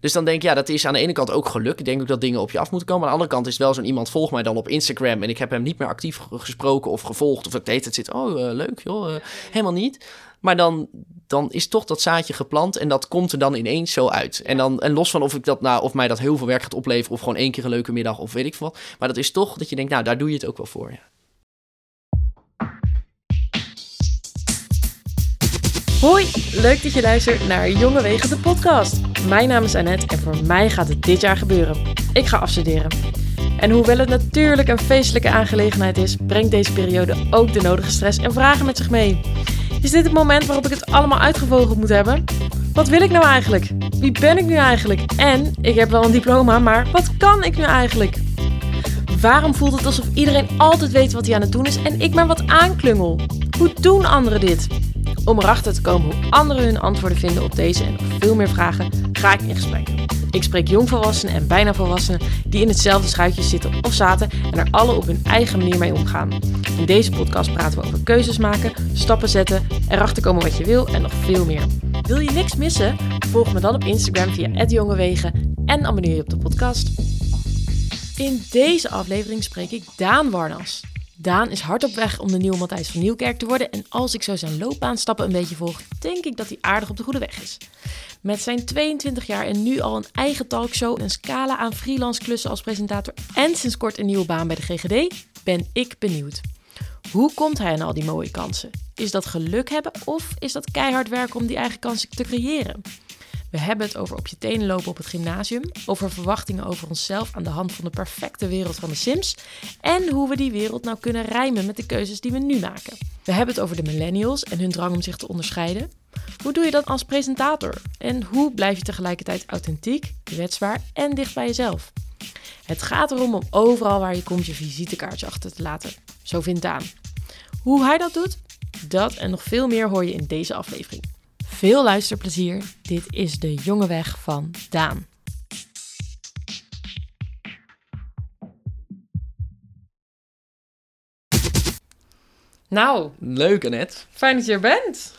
Dus dan denk ik, ja, dat is aan de ene kant ook geluk. Ik denk ook dat dingen op je af moeten komen. Aan de andere kant is wel zo'n iemand volgt mij dan op Instagram... en ik heb hem niet meer actief ge- gesproken of gevolgd... of ik deed het zit, oh, eh, leuk joh, eh, helemaal niet. Maar dan, dan is toch dat zaadje geplant en dat komt er dan ineens zo uit. En, dan, en los van of, ik dat, nou, of mij dat heel veel werk gaat opleveren... of gewoon één keer een leuke middag of weet ik veel wat. Maar dat is toch dat je denkt, nou, daar doe je het ook wel voor, ja. Hoi, leuk dat je luistert naar Jonge Wegen, de podcast. Mijn naam is Annette en voor mij gaat het dit jaar gebeuren. Ik ga afstuderen. En hoewel het natuurlijk een feestelijke aangelegenheid is, brengt deze periode ook de nodige stress en vragen met zich mee. Is dit het moment waarop ik het allemaal uitgevogeld moet hebben? Wat wil ik nou eigenlijk? Wie ben ik nu eigenlijk? En ik heb wel een diploma, maar wat kan ik nu eigenlijk? Waarom voelt het alsof iedereen altijd weet wat hij aan het doen is en ik maar wat aanklungel? Hoe doen anderen dit? Om erachter te komen hoe anderen hun antwoorden vinden op deze en nog veel meer vragen, ga ik in gesprek. Ik spreek jongvolwassenen en bijna volwassenen die in hetzelfde schuitje zitten of zaten en er alle op hun eigen manier mee omgaan. In deze podcast praten we over keuzes maken, stappen zetten, erachter komen wat je wil en nog veel meer. Wil je niks missen? Volg me dan op Instagram via @jongewegen en abonneer je op de podcast. In deze aflevering spreek ik Daan Warnas. Daan is hard op weg om de nieuwe Matthijs van Nieuwkerk te worden. En als ik zo zijn loopbaanstappen een beetje volg, denk ik dat hij aardig op de goede weg is. Met zijn 22 jaar en nu al een eigen talkshow, een scala aan freelance klussen als presentator en sinds kort een nieuwe baan bij de GGD, ben ik benieuwd. Hoe komt hij aan al die mooie kansen? Is dat geluk hebben of is dat keihard werken om die eigen kansen te creëren? We hebben het over op je tenen lopen op het gymnasium, over verwachtingen over onszelf aan de hand van de perfecte wereld van de Sims en hoe we die wereld nou kunnen rijmen met de keuzes die we nu maken. We hebben het over de millennials en hun drang om zich te onderscheiden. Hoe doe je dat als presentator? En hoe blijf je tegelijkertijd authentiek, kwetsbaar en dicht bij jezelf? Het gaat erom om overal waar je komt je visitekaartje achter te laten. Zo vindt Daan. Hoe hij dat doet? Dat en nog veel meer hoor je in deze aflevering. Veel luisterplezier. Dit is de jonge weg van Daan. Nou, Leuk, Annette. fijn dat je er bent.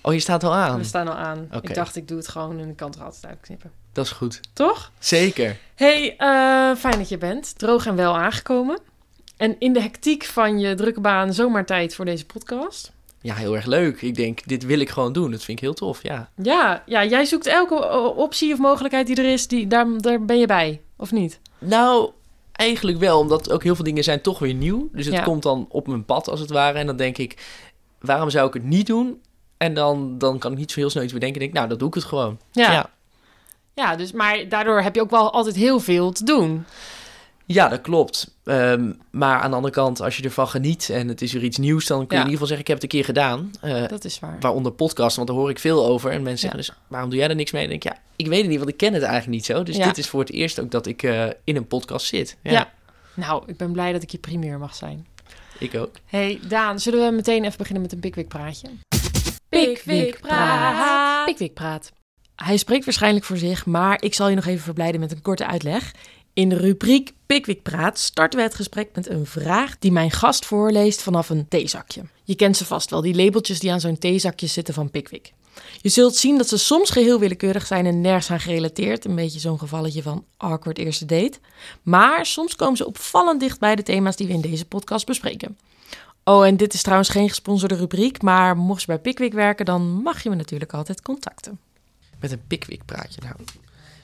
Oh, je staat al aan. We staan al aan. Oké. Ik dacht, ik doe het gewoon en ik kan het er altijd uitknippen. Dat is goed. Toch? Zeker. Hey, eh, fijn dat je bent. Droog en wel aangekomen. En in de hectiek van je drukke baan zomaar tijd voor deze podcast. Ja, heel erg leuk. Ik denk, dit wil ik gewoon doen. Dat vind ik heel tof, ja. Ja, ja jij zoekt elke optie of mogelijkheid die er is, die, daar, daar ben je bij, of niet? Nou, eigenlijk wel, omdat ook heel veel dingen zijn toch weer nieuw. Dus het Ja. komt dan op mijn pad, als het ware. En dan denk ik, waarom zou ik het niet doen? En dan, dan kan ik niet zo heel snel iets bedenken. Ik denk, nou, dan doe ik het gewoon. Ja. ja. Ja, dus, maar daardoor heb je ook wel altijd heel veel te doen. Ja, dat klopt. Ehm, maar aan de andere kant, als je ervan geniet en het is weer iets nieuws, dan kun je Ja. in ieder geval zeggen, ik heb het een keer gedaan. Eh, Dat is waar. waaronder podcast, want daar hoor ik veel over. En mensen Ja. zeggen dus, waarom doe jij er niks mee? En dan denk ik, ja, ik weet het niet, want ik ken het eigenlijk niet zo. Dus Ja. dit is voor het eerst ook dat ik eh, in een podcast zit. Ja, Ja. Nou, ik ben blij dat ik je primeur mag zijn. ik ook. Hey Daan, zullen we meteen even beginnen met een Pickwick praatje? Pickwick praat. Pickwick praat. Hij spreekt waarschijnlijk voor zich, maar ik zal je nog even verblijden met een korte uitleg. In de rubriek Pickwick praat starten we het gesprek met een vraag die mijn gast voorleest vanaf een theezakje. Je kent ze vast wel, die labeltjes die aan zo'n theezakje zitten van Pickwick. Je zult zien dat ze soms geheel willekeurig zijn en nergens aan gerelateerd. Een beetje zo'n gevalletje van awkward eerste date. Maar soms komen ze opvallend dicht bij de thema's die we in deze podcast bespreken. Oh, en dit is trouwens geen gesponsorde rubriek, maar mocht je bij Pickwick werken, dan mag je me natuurlijk altijd contacten. Met een Pickwick praatje. Nou,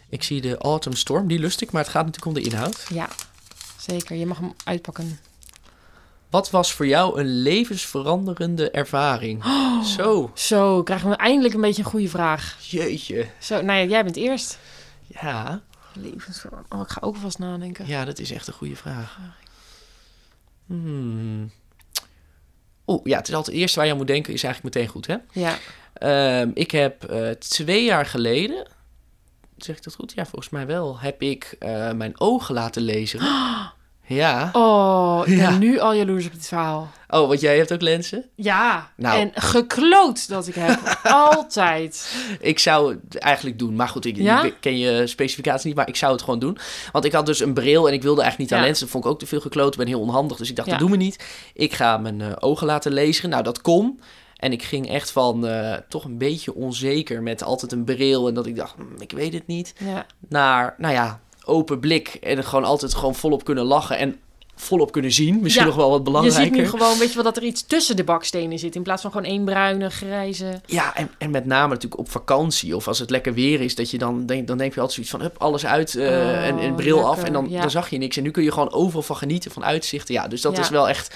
ik zie de Autumn Storm, die lust ik, maar het gaat natuurlijk om de inhoud. Ja, zeker. Je mag hem uitpakken. Wat was voor jou een levensveranderende ervaring? Zo, Zo, krijgen we eindelijk een beetje een goede vraag. jeetje. Zo, nou ja, jij bent eerst. Ja, Levensverandering. Oh, ik ga ook vast nadenken. ja, dat is echt een goede vraag. Hmm. Oeh, ja, het is altijd het eerste waar je aan moet denken, is eigenlijk meteen goed, hè? Ja. Ehm, ik heb eh, twee jaar geleden, zeg ik dat goed? Ja, volgens mij wel, heb ik eh, mijn ogen laten lezen. Ja. Oh, ik ben Ja. nu al jaloers op dit verhaal. Oh, want jij hebt ook lenzen? Ja, Nou. en gekloot dat ik heb. Altijd. Ik zou het eigenlijk doen. Maar goed, ik, Ja? ik ken je specificaties niet, maar ik zou het gewoon doen. Want ik had dus een bril en ik wilde eigenlijk niet aan Ja. lenzen. Dat vond ik ook te veel gekloot. Ik ben heel onhandig, dus ik dacht, dat doen we niet. Ik ga mijn eh, ogen laten lezen. Nou, dat kon. En ik ging echt van eh, toch een beetje onzeker met altijd een bril en dat ik dacht, "Hmm, ik weet het niet. Ja. Naar, nou ja, open blik en gewoon altijd gewoon volop kunnen lachen en volop kunnen zien. Misschien Ja, nog wel wat Je belangrijker. ziet nu gewoon, weet je wel, dat er iets tussen de bakstenen zit. In plaats van gewoon één bruine, grijze. Ja, en, en met name natuurlijk op vakantie of als het lekker weer is, dat je dan denk, dan denk je altijd zoiets van, hup, alles uit eh, Oh, en, en bril af en dan, ja. dan zag je niks. En nu kun je gewoon overal van genieten, van uitzichten. Ja, dus dat Ja. is wel echt,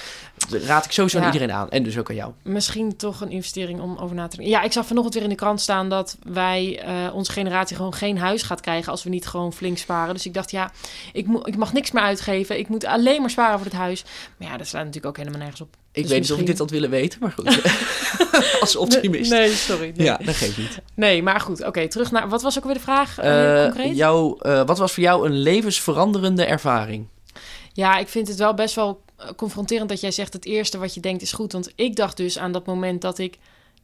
dat raad ik sowieso aan iedereen aan. En dus ook aan jou. Misschien toch een investering om over na te denken. Ja, ik zag vanochtend weer in de krant staan dat wij, eh, onze generatie, gewoon geen huis gaat krijgen als we niet gewoon flink sparen. Dus ik dacht, ja, ik, mo- ik mag niks meer uitgeven. Ik moet alleen maar sparen voor het huis. Maar ja, dat slaat natuurlijk ook helemaal nergens op. Ik Dus weet niet of ik dit had willen weten, maar goed. Als optimist. Nee, sorry. Nee, Ja, dat geeft niet. nee maar goed. Oké, terug naar... Wat was ook weer de vraag concreet? jouw, eh, wat was voor jou een levensveranderende ervaring? Ja, ik vind het wel best wel confronterend dat jij zegt het eerste wat je denkt is goed. Want ik dacht dus aan dat moment dat ik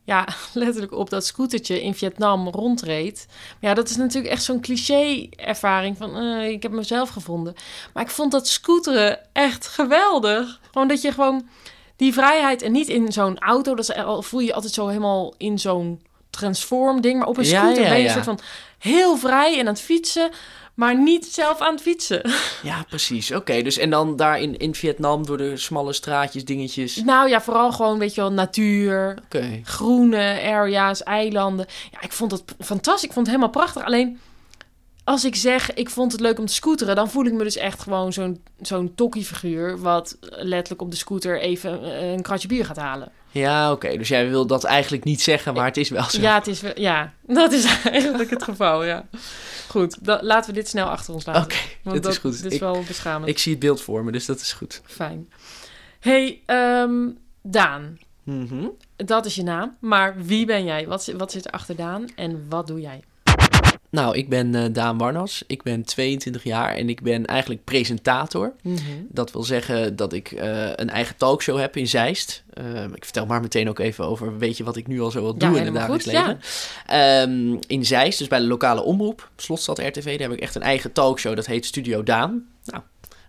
ja, letterlijk op dat scootertje in Vietnam rondreed. Maar ja, dat is natuurlijk echt zo'n cliché-ervaring van eh, ik heb mezelf gevonden. Maar ik vond dat scooteren echt geweldig. Gewoon dat je gewoon die vrijheid en niet in zo'n auto, dat is, voel je je altijd zo helemaal in zo'n transform ding. Maar op een scooter ja, ben je ja. een soort van heel vrij en aan het fietsen, maar niet zelf aan het fietsen. Ja, precies. Oké, dus en dan daar in, in Vietnam door de smalle straatjes, dingetjes. Nou ja, vooral gewoon, weet je wel, natuur, groene area's, eilanden. Ja, ik vond het fantastisch. Ik vond het helemaal prachtig. Alleen, als ik zeg, ik vond het leuk om te scooteren... dan voel ik me dus echt gewoon zo'n zo'n tokkiefiguur... wat letterlijk op de scooter even eh, een kratje bier gaat halen. Ja, oké. Dus jij wil dat eigenlijk niet zeggen, maar het is wel zo. Ja, het is, wel- ja, dat is eigenlijk het geval, ja. Goed, da- laten we dit snel achter ons laten. Oké, dat is goed. Dit is Ik- wel beschamend. Ik zie het beeld voor me, dus dat is goed. Fijn. hey, ehm, Daan. Mhm. Dat is je naam. Maar wie ben jij? Wat, zit- wat zit er achter Daan en wat doe jij? Nou, ik ben eh, Daan Warnas. Ik ben 22 jaar en ik ben eigenlijk presentator. Dat wil zeggen dat ik eh, een eigen talkshow heb in Zeist. Eh, ik vertel maar meteen ook even over, weet je wat ik nu al zo wat doe in het dagelijks leven. Ehm, in Zeist, dus bij de lokale omroep, Slotstad RTV, daar heb ik echt een eigen talkshow. Dat heet Studio Daan. Nou,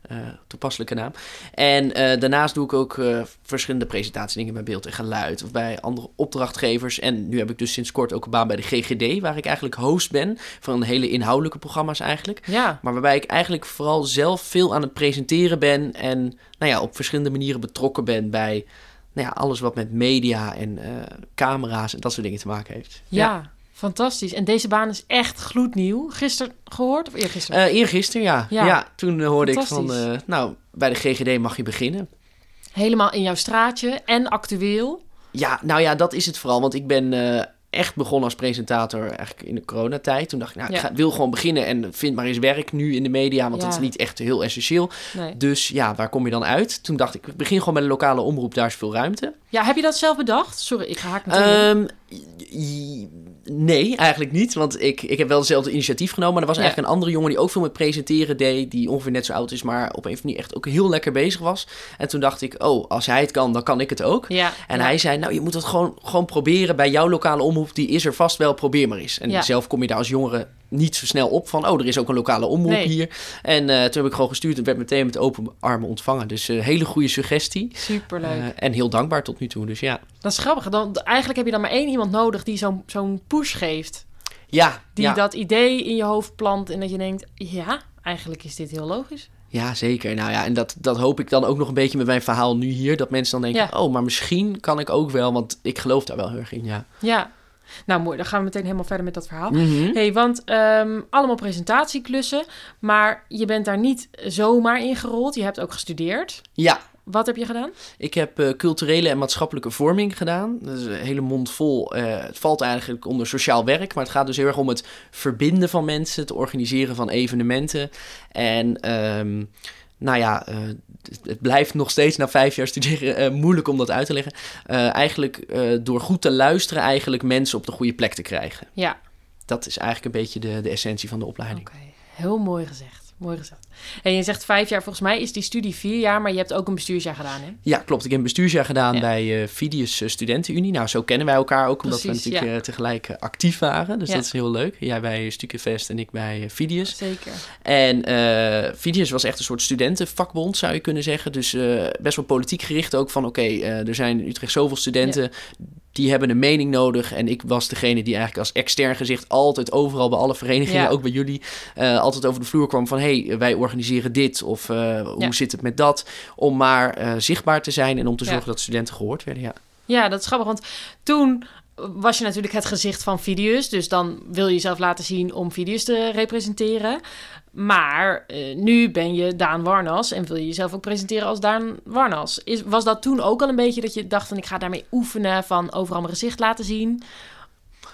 eh, toepasselijke naam. En eh, daarnaast doe ik ook eh, verschillende presentatiedingen bij beeld en geluid. Of bij andere opdrachtgevers. En nu heb ik dus sinds kort ook een baan bij de GGD, waar ik eigenlijk host ben. Van hele inhoudelijke programma's eigenlijk. Ja, Maar waarbij ik eigenlijk vooral zelf veel aan het presenteren ben. En nou ja, op verschillende manieren betrokken ben bij nou ja, alles wat met media en eh, camera's en dat soort dingen te maken heeft. ja, fantastisch. En deze baan is echt gloednieuw. Gisteren gehoord of eergisteren? Eh eergisteren, ja. Ja. ja. toen eh, hoorde ik van, eh, nou, bij de GGD mag je beginnen. Helemaal in jouw straatje en actueel. Ja, nou ja, dat is het vooral. Want ik ben echt begonnen als presentator eigenlijk in de coronatijd. Toen dacht ik, nou, ik ga, wil gewoon beginnen en vind maar eens werk nu in de media. Want Ja. dat is niet echt heel essentieel. Nee. Dus ja, waar kom je dan uit? Toen dacht ik, ik begin gewoon bij de lokale omroep. Daar is veel ruimte. Ja, heb je dat zelf bedacht? Sorry, ik haak meteen in. Nee, eigenlijk niet. Want ik, ik heb wel hetzelfde initiatief genomen. Maar er was Ja. eigenlijk een andere jongen die ook veel met presenteren deed. Die ongeveer net zo oud is, maar op een of andere manier echt ook heel lekker bezig was. En toen dacht ik, oh, als hij het kan, dan kan ik het ook. Ja, En ja. hij zei, nou, je moet het gewoon, gewoon proberen bij jouw lokale omroep. Die is er vast wel, probeer maar eens. En zelf kom je daar als jongere niet zo snel op van... oh, er is ook een lokale omroep Nee. hier. En eh, toen heb ik gewoon gestuurd en werd meteen met open armen ontvangen. Dus eh hele goede suggestie. Superleuk. Eh, en heel dankbaar tot nu toe, dus ja. dat is grappig. Dan, eigenlijk heb je dan maar één iemand nodig die zo'n zo'n push geeft. Ja, Die ja. dat idee in je hoofd plant en dat je denkt, ja, eigenlijk is dit heel logisch. Ja, zeker. Nou ja, en dat, dat hoop ik dan ook nog een beetje met mijn verhaal nu hier. Dat mensen dan denken, Ja. oh, maar misschien kan ik ook wel. Want ik geloof daar wel heel erg in, ja. Ja. Nou, mooi. Dan gaan we meteen helemaal verder met dat verhaal. Mhm. hey, want ehm, allemaal presentatieklussen, maar je bent daar niet zomaar in gerold. Je hebt ook gestudeerd. Ja, Wat heb je gedaan? Ik heb eh, culturele en maatschappelijke vorming gedaan. Dat is een hele mond vol. Eh, het valt eigenlijk onder sociaal werk, maar het gaat dus heel erg om het verbinden van mensen, het organiseren van evenementen. En ehm, nou ja, eh, het, het blijft nog steeds na vijf jaar studeren eh, moeilijk om dat uit te leggen. Eh, eigenlijk door goed te luisteren, eigenlijk mensen op de goede plek te krijgen. Ja, Dat is eigenlijk een beetje de, de essentie van de opleiding. oké. Heel mooi gezegd. Mooi gezegd. En je zegt vijf jaar, volgens mij is die studie vier jaar, maar je hebt ook een bestuursjaar gedaan, hè? Ja, klopt. Ik heb een bestuursjaar gedaan Ja. bij eh Fidius eh, Studentenunie. Nou, zo kennen wij elkaar ook, omdat Precies, we natuurlijk ja. eh, tegelijk actief waren. Dus Ja. dat is heel leuk. Jij bij Stukkenvest en ik bij Fidius. Zeker. En eh Fidius was echt een soort studentenvakbond, zou je kunnen zeggen. Dus best wel politiek gericht ook van... oké, er zijn in Utrecht zoveel studenten... die hebben een mening nodig. En ik was degene die eigenlijk als extern gezicht altijd overal bij alle verenigingen, Ja. ook bij jullie, eh, altijd over de vloer kwam van hey, wij organiseren dit of eh, hoe zit het met dat, om maar eh, zichtbaar te zijn en om te Ja. zorgen dat studenten gehoord werden. Ja. Ja, dat is grappig, want toen was je natuurlijk het gezicht van Vidius. Dus dan wil je jezelf laten zien om Vidius te representeren. Maar eh, nu ben je Daan Warnas en wil je jezelf ook presenteren als Daan Warnas. Is, was dat toen ook al een beetje dat je dacht van ik ga daarmee oefenen van overal mijn gezicht laten zien?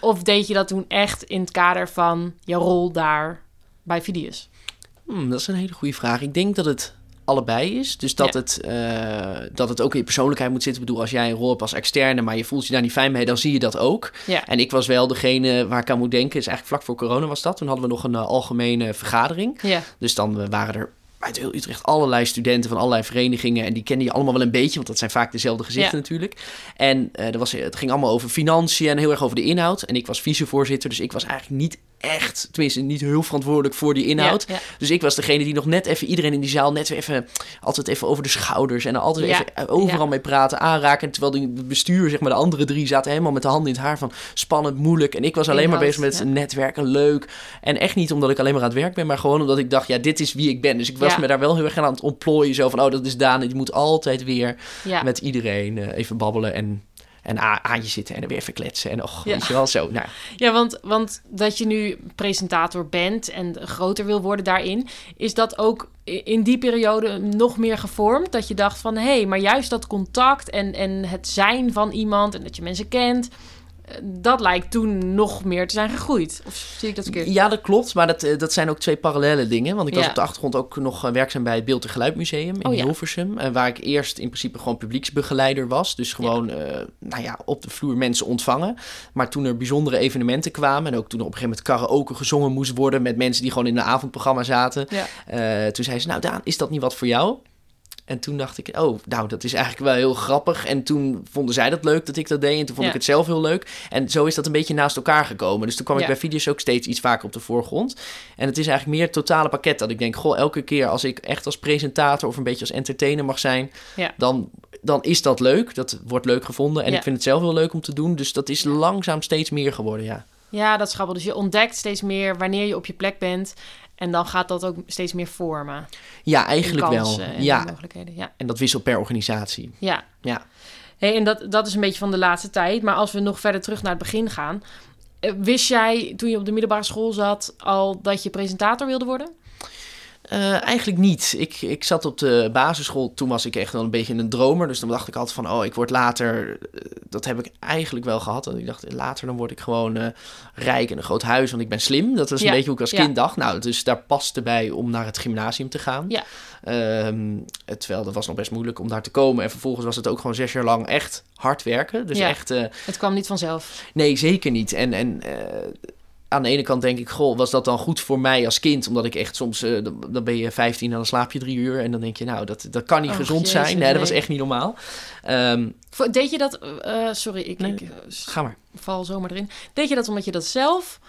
Of deed je dat toen echt in het kader van je rol daar bij Vidius? Hmm, dat is een hele goede vraag. Ik denk dat het allebei is. Dus dat, Ja. het, eh, dat het ook in je persoonlijkheid moet zitten. Ik bedoel, als jij een rol hebt als externe, maar je voelt je daar niet fijn mee, dan zie je dat ook. Ja. En ik was wel degene waar ik aan moet denken. Is eigenlijk vlak voor corona was dat. Toen hadden we nog een eh, algemene vergadering. Ja, Dus dan eh, waren er uit heel Utrecht allerlei studenten van allerlei verenigingen. En die kende je allemaal wel een beetje, want dat zijn vaak dezelfde gezichten Ja. natuurlijk. En eh, er was, het ging allemaal over financiën en heel erg over de inhoud. En ik was vicevoorzitter, dus ik was eigenlijk niet echt, tenminste niet heel verantwoordelijk voor die inhoud. Ja, ja. Dus ik was degene die nog net even iedereen in die zaal net weer even, altijd even over de schouders en altijd Ja, even overal mee praten, aanraken. Terwijl die- het bestuur, zeg maar, de andere drie zaten helemaal met de handen in het haar van spannend, moeilijk. En ik was alleen maar bezig met netwerken, leuk. En echt niet omdat ik alleen maar aan het werk ben, maar gewoon omdat ik dacht, ja, dit is wie ik ben. Dus ik was me daar wel heel erg aan het ontplooien. Zo van, oh, dat is Daan. En die moet altijd weer met iedereen eh, even babbelen en, en aan je zitten en er weer even kletsen. En och, Ja. weet je wel, zo. Nou, Ja, want, want dat je nu presentator bent en groter wil worden daarin, is dat ook in die periode nog meer gevormd? Dat je dacht van, hé, hey, maar juist dat contact en, en het zijn van iemand en dat je mensen kent, dat lijkt toen nog meer te zijn gegroeid. Of zie ik dat verkeerd? Ja, dat klopt. Maar dat, eh, dat zijn ook twee parallele dingen. Want ik was Ja. op de achtergrond ook nog eh, werkzaam bij het Beeld en Geluidmuseum in Oh, ja. Hilversum. eh, waar ik eerst in principe gewoon publieksbegeleider was. Dus gewoon nou ja, op de vloer mensen ontvangen. Maar toen er bijzondere evenementen kwamen... en ook toen er op een gegeven moment karaoke gezongen moest worden... met mensen die gewoon in een avondprogramma zaten... Toen zei ze, nou Daan, is dat niet wat voor jou? En toen dacht ik, oh, nou, dat is eigenlijk wel heel grappig. En toen vonden zij dat leuk dat ik dat deed. En toen vond Ja. ik het zelf heel leuk. En zo is dat een beetje naast elkaar gekomen. Dus toen kwam ik bij video's ook steeds iets vaker op de voorgrond. En het is eigenlijk meer het totale pakket dat ik denk, goh, elke keer als ik echt als presentator of een beetje als entertainer mag zijn, Ja. dan, dan is dat leuk. Dat wordt leuk gevonden. En ik vind het zelf heel leuk om te doen. Dus dat is langzaam steeds meer geworden, ja. Ja, dat grappig. Dus je ontdekt steeds meer wanneer je op je plek bent. En dan gaat dat ook steeds meer vormen. Ja, eigenlijk wel. Ja, mogelijkheden. Ja. en dat wisselt per organisatie. Ja. Ja. Hey, en dat, dat is een beetje van de laatste tijd. Maar als we nog verder terug naar het begin gaan. eh, Wist jij toen je op de middelbare school zat al dat je presentator wilde worden? Eh, eigenlijk niet. Ik, ik zat op de basisschool, toen was ik echt wel een beetje een dromer. Dus dan dacht ik altijd van, oh, ik word later... eh, Dat heb ik eigenlijk wel gehad. Dat ik dacht, later dan word ik gewoon eh, rijk en een groot huis, want ik ben slim. Dat was een Ja, beetje hoe ik als ja. kind dacht. Nou, dus daar paste bij om naar het gymnasium te gaan. Ja. Ehm, terwijl dat was nog best moeilijk om daar te komen. En vervolgens was het ook gewoon zes jaar lang echt hard werken. Dus Ja. echt... Het kwam niet vanzelf. Nee, zeker niet. En, en aan de ene kant denk ik, goh, was dat dan goed voor mij als kind? Omdat ik echt soms, eh, dan, ben je 15 en dan slaap je drie uur. En dan denk je, nou, dat, dat kan niet gezond jezus, zijn. Nee, dat was echt niet normaal. Ehm, Deed je dat... eh, sorry, ik, Nee. ik eh, ga maar. val zomaar erin. Deed je dat omdat je dat zelf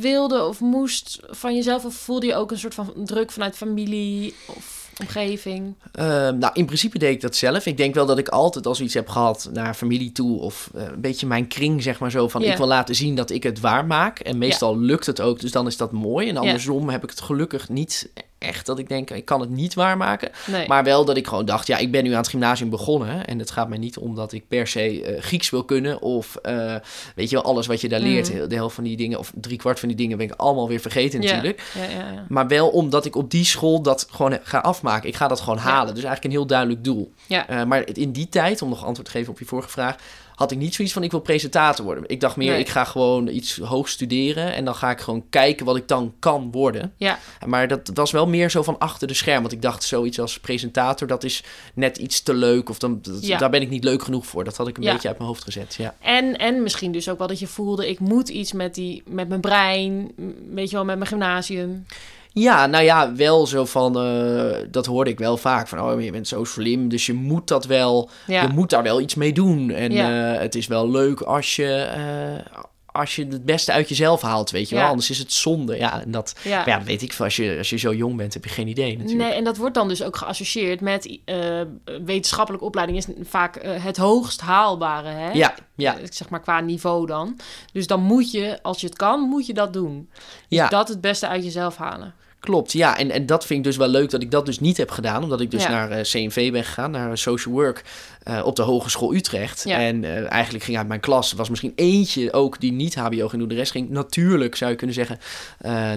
wilde of moest van jezelf? Of voelde je ook een soort van druk vanuit familie of omgeving? Ehm, nou, in principe deed ik dat zelf. Ik denk wel dat ik altijd als iets heb gehad naar familie toe... of eh, een beetje mijn kring, zeg maar zo... van ik wil laten zien dat ik het waar maak. En meestal lukt het ook, dus dan is dat mooi. En andersom heb ik het gelukkig niet echt dat ik denk... ik kan het niet waarmaken. Nee. Maar wel dat ik gewoon dacht, ja, ik ben nu aan het gymnasium begonnen. En het gaat mij niet om dat ik per se eh, Grieks wil kunnen. Of eh, weet je wel, alles wat je daar leert. Mhm. De helft van die dingen, of drie kwart van die dingen ben ik allemaal weer vergeten Ja. natuurlijk. Ja, ja, ja. Maar wel omdat ik op die school dat gewoon ga afmaken. Ik ga dat gewoon halen. Dus eigenlijk een heel duidelijk doel. Eh, maar in die tijd, om nog antwoord te geven op je vorige vraag... had ik niet zoiets van, ik wil presentator worden. Ik dacht meer, Nee. ik ga gewoon iets hoog studeren... en dan ga ik gewoon kijken wat ik dan kan worden. Ja. Maar dat was wel meer zo van achter de scherm. Want ik dacht, zoiets als presentator, dat is net iets te leuk. Of dan, dat- Ja. daar ben ik niet leuk genoeg voor. Dat had ik een Ja. beetje uit mijn hoofd gezet, ja. En, en misschien dus ook wel dat je voelde, ik moet iets met, die, met mijn brein, weet je wel, met mijn gymnasium. Ja, nou ja, wel zo van, eh, dat hoorde ik wel vaak. Van, oh, je bent zo slim, dus je moet dat wel, Ja, je moet daar wel iets mee doen. En Ja. eh, het is wel leuk als je, eh, als je het beste uit jezelf haalt, weet je wel. Ja. Anders is het zonde. Ja, en dat, Ja. weet ik. Als je, als je zo jong bent, heb je geen idee natuurlijk. Nee, en dat wordt dan dus ook geassocieerd met eh, wetenschappelijke opleiding is vaak eh, het hoogst haalbare, hè? Ja, ja, Eh, zeg maar qua niveau dan. Dus dan moet je, als je het kan, moet je dat doen. Dus ja. dat het beste uit jezelf halen. Klopt, ja. En, en dat vind ik dus wel leuk dat ik dat dus niet heb gedaan. Omdat ik dus Ja. naar eh, CNV ben gegaan, naar Social Work eh, op de Hogeschool Utrecht. Ja. En eh, eigenlijk ging uit mijn klas, was misschien eentje ook die niet HBO ging doen. De rest ging natuurlijk, zou je kunnen zeggen,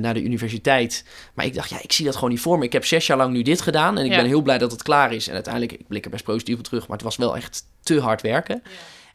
naar de universiteit. Maar ik dacht, ja, ik zie dat gewoon niet voor me. Ik heb zes jaar lang nu dit gedaan en ik Ja. ben heel blij dat het klaar is. En uiteindelijk, ik blik er best positief op terug, maar het was wel echt te hard werken.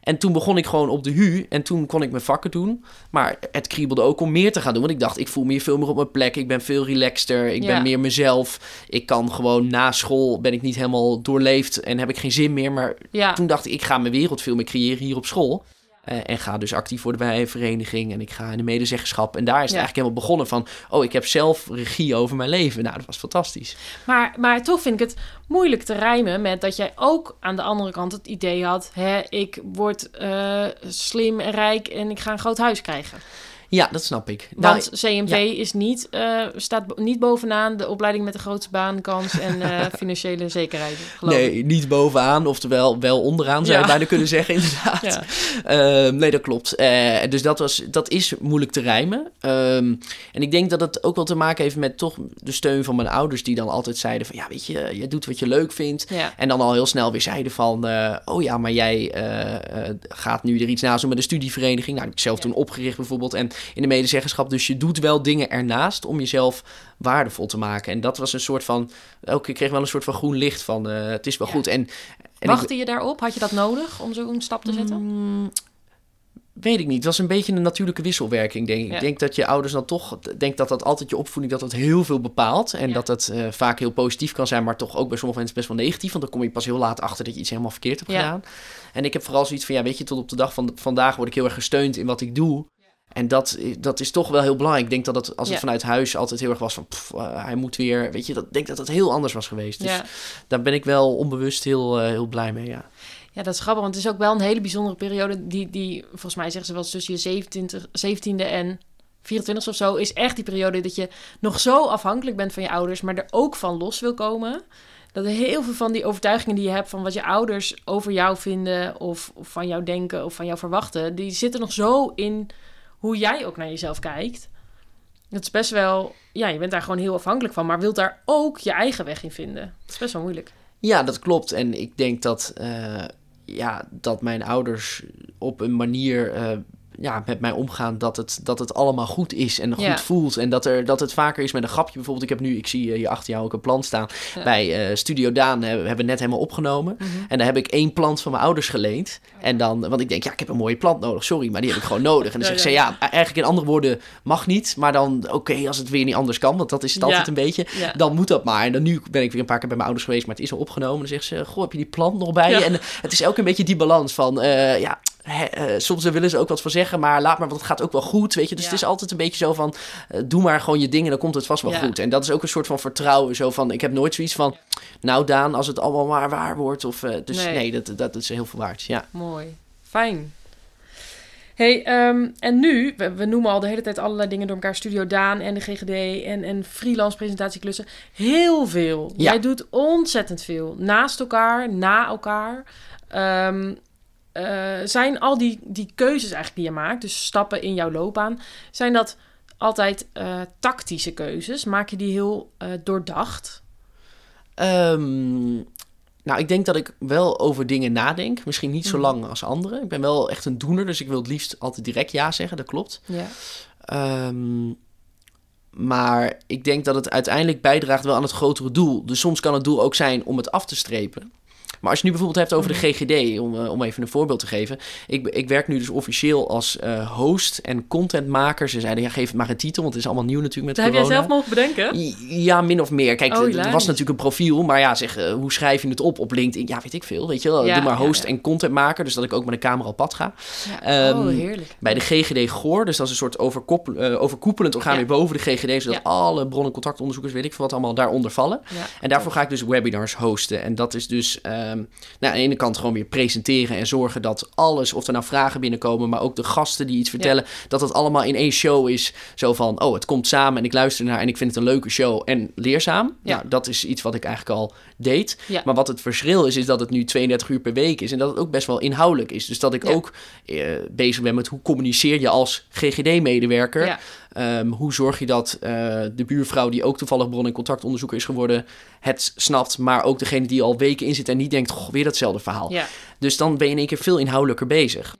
En toen begon ik gewoon op de HU en toen kon ik mijn vakken doen. Maar het kriebelde ook om meer te gaan doen. Want ik dacht, ik voel me hier veel meer op mijn plek. Ik ben veel relaxter. Ik Ja. ben meer mezelf. Ik kan gewoon na school ben ik niet helemaal doorleefd en heb ik geen zin meer. Maar Ja, toen dacht ik, ik ga mijn wereld veel meer creëren hier op school. Eh, en ga dus actief worden bij een vereniging. En ik ga in de medezeggenschap. En daar is het Ja. eigenlijk helemaal begonnen van... oh, ik heb zelf regie over mijn leven. Nou, dat was fantastisch. maar, maar toch vind ik het moeilijk te rijmen met dat jij ook aan de andere kant het idee had: hè, ik word eh, slim en rijk en ik ga een groot huis krijgen. Ja, dat snap ik. Nou, Want CMV is niet, eh, staat niet bovenaan de opleiding met de grootste baankans en eh, financiële zekerheid. Geloof ik. Nee, niet bovenaan, oftewel wel onderaan zou je Ja. bijna kunnen zeggen, inderdaad. Ja. Ehm, nee, dat klopt. Eh, dus dat, was, dat is moeilijk te rijmen. Ehm, en ik denk dat het ook wel te maken heeft met toch de steun van mijn ouders, die dan altijd zeiden van, ja, weet je, je doet wat je leuk vindt. En dan al heel snel weer zeiden van, oh ja, maar jij gaat nu er iets naast doen met een studievereniging. Nou, heb ik zelf toen opgericht bijvoorbeeld en in de medezeggenschap. Dus je doet wel dingen ernaast om jezelf waardevol te maken. En dat was een soort van, ook ik kreeg wel een soort van groen licht van, eh, het is wel Ja. goed. En, en ik- Wachtte je daarop? Had je dat nodig om zo'n stap te zetten? Mm, weet ik niet. Het was een beetje een natuurlijke wisselwerking, denk ik. Ja. Ik denk dat je ouders dan toch... denk dat dat altijd je opvoeding dat dat heel veel bepaalt. En Ja. dat het eh, vaak heel positief kan zijn... maar toch ook bij sommige mensen best wel negatief. Want dan kom je pas heel laat achter dat je iets helemaal verkeerd hebt Ja. gedaan. En ik heb vooral zoiets van... ja, weet je, tot op de dag van vandaag word ik heel erg gesteund in wat ik doe... En dat, dat is toch wel heel belangrijk. Ik denk dat het, als het Ja. vanuit huis altijd heel erg was van... pff, eh, hij moet weer... Weet je, dat, ik denk dat dat heel anders was geweest. Dus Ja. daar ben ik wel onbewust heel, eh, heel blij mee, ja. Ja, dat is grappig, want het is ook wel een hele bijzondere periode. Die, die volgens mij zeggen ze wel tussen je 27, 17e en 24 of zo, is echt die periode dat je nog zo afhankelijk bent van je ouders, maar er ook van los wil komen. Dat er heel veel van die overtuigingen die je hebt van wat je ouders over jou vinden, of, of van jou denken, of van jou verwachten, die zitten nog zo in hoe jij ook naar jezelf kijkt. Dat is best wel, ja, je bent daar gewoon heel afhankelijk van, maar wilt daar ook je eigen weg in vinden. Dat is best wel moeilijk. Ja, dat klopt. En ik denk dat, eh, ja, dat mijn ouders op een manier eh, ja, met mij omgaan dat het, dat het allemaal goed is en goed Ja. voelt. En dat, er, dat het vaker is met een grapje. Bijvoorbeeld, ik heb nu, ik zie eh, hier achter jou ook een plant staan. Ja. Bij eh, Studio Daan eh, hebben we net helemaal opgenomen. Mhm. En daar heb ik één plant van mijn ouders geleend. En dan, want ik denk, ja, ik heb een mooie plant nodig. Sorry, maar die heb ik gewoon nodig. En dan zegt ja. ze, ja, eigenlijk in andere woorden mag niet. Maar dan, oké, als het weer niet anders kan, want dat is het altijd een beetje. Dan moet dat maar. En dan nu ben ik weer een paar keer bij mijn ouders geweest, maar het is al opgenomen. Dan zegt ze, goh, heb je die plant nog bij je? En het is ook een beetje die balans van, ja, eh, soms willen ze ook wat voor zeggen, maar laat maar, want het gaat ook wel goed, weet je. Dus Ja. het is altijd een beetje zo van, eh, doe maar gewoon je dingen, dan komt het vast wel Ja. goed. En dat is ook een soort van vertrouwen, zo van, ik heb nooit zoiets van, nou Daan, als het allemaal maar waar wordt. Of, eh, dus Nee. nee, dat, dat is heel veel waard, ja. Mooi. Fijn. Hey, ehm, en nu, we, we noemen al de hele tijd allerlei dingen door elkaar. Studio Daan en de GGD en, en freelance presentatieklussen. Heel veel. Ja. Jij doet ontzettend veel. Naast elkaar, na elkaar. Ehm, eh, zijn al die, die keuzes eigenlijk die je maakt, dus stappen in jouw loopbaan, zijn dat altijd eh, tactische keuzes? Maak je die heel eh, doordacht? Ehm, nou, ik denk dat ik wel over dingen nadenk. Misschien niet zo Mhm. lang als anderen. Ik ben wel echt een doener, dus ik wil het liefst altijd direct ja zeggen, dat klopt. Ja. Ehm, maar ik denk dat het uiteindelijk bijdraagt wel aan het grotere doel. Dus soms kan het doel ook zijn om het af te strepen. Maar als je nu bijvoorbeeld hebt over de GGD, om, eh, om even een voorbeeld te geven. Ik, ik werk nu dus officieel als eh, host en contentmaker. Ze zeiden, ja, geef het maar een titel, want het is allemaal nieuw natuurlijk met Dat heb jij corona. zelf mogen bedenken? Ja, min of meer. Kijk, Oh, hilarisch. was natuurlijk een profiel, maar ja, zeg, eh, hoe schrijf je het op op LinkedIn? Ja, weet ik veel, weet je wel. Ja, Doe maar host ja. en contentmaker, dus dat ik ook met een camera op pad ga. Ehm, oh, heerlijk. Bij de GGD GOR, dus dat is een soort overkoepelend orgaan weer boven de GGD, zodat alle bron- en contactonderzoekers, weet ik veel wat, allemaal daaronder vallen. En daarvoor ga ik dus webinars hosten. En dat is dus, nou, aan de ene kant gewoon weer presenteren en zorgen dat alles, of er nou vragen binnenkomen, maar ook de gasten die iets vertellen, dat het allemaal in één show is. Zo van, oh, het komt samen en ik luister naar en ik vind het een leuke show en leerzaam. Ja. Nou, dat is iets wat ik eigenlijk al deed. Ja. Maar wat het verschil is, is dat het nu 32 uur per week is en dat het ook best wel inhoudelijk is. Dus dat ik Ja. ook eh, bezig ben met hoe communiceer je als GGD-medewerker. Ehm, hoe zorg je dat eh, de buurvrouw, die ook toevallig bron- en contactonderzoeker is geworden, het snapt, maar ook degene die al weken in zit en niet denkt, goh, weer datzelfde verhaal. Ja. Dus dan ben je in één keer veel inhoudelijker bezig.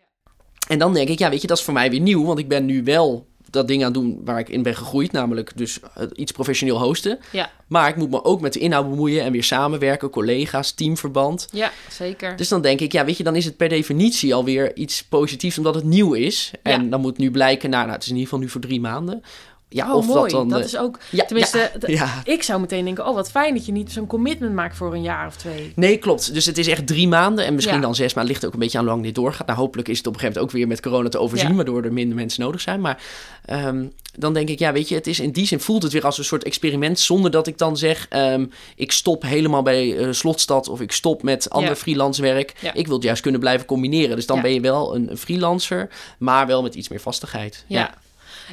En dan denk ik, ja, weet je, dat is voor mij weer nieuw, want ik ben nu wel dat ding aan doen waar ik in ben gegroeid, namelijk dus eh, iets professioneel hosten. Ja. Maar ik moet me ook met de inhoud bemoeien en weer samenwerken, collega's, teamverband. ja, zeker. Dus dan denk ik, ja, weet je, dan is het per definitie alweer iets positiefs omdat het nieuw is. En Ja. dan moet nu blijken, nou, nou, het is in ieder geval nu voor drie maanden. Ja, oh, of mooi. dat dan. dat eh, is ook... ja, Tenminste, ja, d- ja. ik zou meteen denken... oh, wat fijn dat je niet zo'n commitment maakt voor een jaar of twee. Nee, klopt. Dus het is echt drie maanden en misschien dan zes maanden. Ligt ook een beetje aan hoe lang dit doorgaat. Nou, hopelijk is het op een gegeven moment ook weer met corona te overzien, waardoor er minder mensen nodig zijn. Maar ehm, dan denk ik, ja, weet je, het is in die zin voelt het weer als een soort experiment, zonder dat ik dan zeg, ehm, ik stop helemaal bij eh, Slotstad of ik stop met ander freelance werk. Ik wil het juist kunnen blijven combineren. Dus dan ben je wel een freelancer, maar wel met iets meer vastigheid. Ja.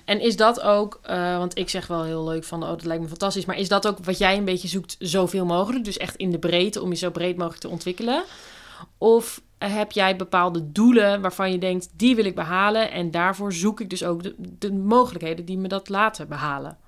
En is dat ook, eh, want ik zeg wel heel leuk van, oh, dat lijkt me fantastisch. Maar is dat ook wat jij een beetje zoekt, zoveel mogelijk? Dus echt in de breedte, om je zo breed mogelijk te ontwikkelen? Of heb jij bepaalde doelen waarvan je denkt, die wil ik behalen. En daarvoor zoek ik dus ook de, de mogelijkheden die me dat laten behalen.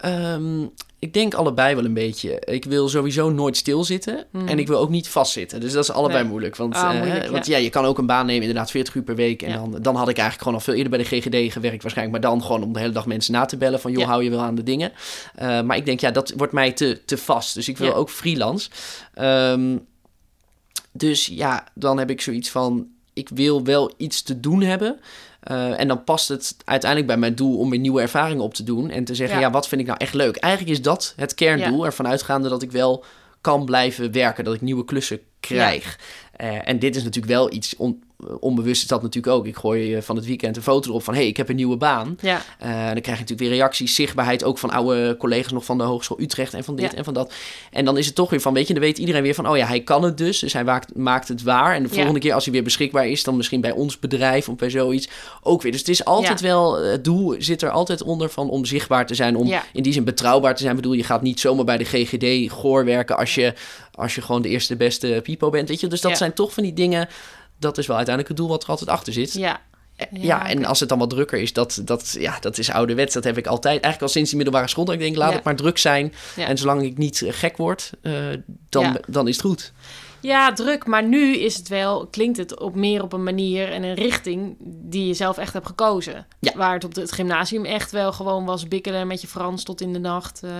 Ehm, ik denk allebei wel een beetje. Ik wil sowieso nooit stilzitten Mhm. en ik wil ook niet vastzitten. Dus dat is allebei Nee. moeilijk. Want, Ah, eh, want ja. je kan ook een baan nemen, inderdaad 40 uur per week. En Ja. dan, dan had ik eigenlijk gewoon al veel eerder bij de GGD gewerkt waarschijnlijk. Maar dan gewoon om de hele dag mensen na te bellen van... joh, Ja. hou je wel aan de dingen? Eh, maar ik denk, ja, dat wordt mij te, te vast. Dus ik wil ook freelance. Ehm, dus ja, dan heb ik zoiets van... ik wil wel iets te doen hebben... Eh, en dan past het uiteindelijk bij mijn doel om weer nieuwe ervaringen op te doen. En te zeggen, Ja. ja, wat vind ik nou echt leuk? Eigenlijk is dat het kerndoel. Ervan uitgaande dat ik wel kan blijven werken. Dat ik nieuwe klussen krijg. Eh, en dit is natuurlijk wel iets, on- onbewust is dat natuurlijk ook. Ik gooi eh, van het weekend een foto erop van... hé, hey, ik heb een nieuwe baan. Ja, Eh, en dan krijg je natuurlijk weer reacties, zichtbaarheid... ook van oude collega's nog van de Hogeschool Utrecht... en van dit Ja. en van dat. En dan is het toch weer van, weet je... dan weet iedereen weer van... oh ja, hij kan het dus, dus hij maakt, maakt het waar. En de Ja. volgende keer als hij weer beschikbaar is... dan misschien bij ons bedrijf of bij zoiets ook weer. Dus het is altijd wel... het doel zit er altijd onder van om zichtbaar te zijn... om in die zin betrouwbaar te zijn. Ik bedoel, je gaat niet zomaar bij de GGD Goor werken... als je, als je gewoon de eerste beste pipo bent, weet je. Dus dat Ja. zijn toch van die dingen... dat is wel uiteindelijk het doel wat er altijd achter zit. ja. Ja, en als het dan wat drukker is, dat, dat, ja, dat is ouderwets. Dat heb ik altijd, eigenlijk al sinds die middelbare school. Dat ik denk, laat het maar druk zijn. En zolang ik niet gek word, eh, dan, dan is het goed. Ja, druk. Maar nu is het wel, klinkt het op meer op een manier en een richting die je zelf echt hebt gekozen. Ja. Waar het op het gymnasium echt wel gewoon was bikkelen met je Frans tot in de nacht. eh,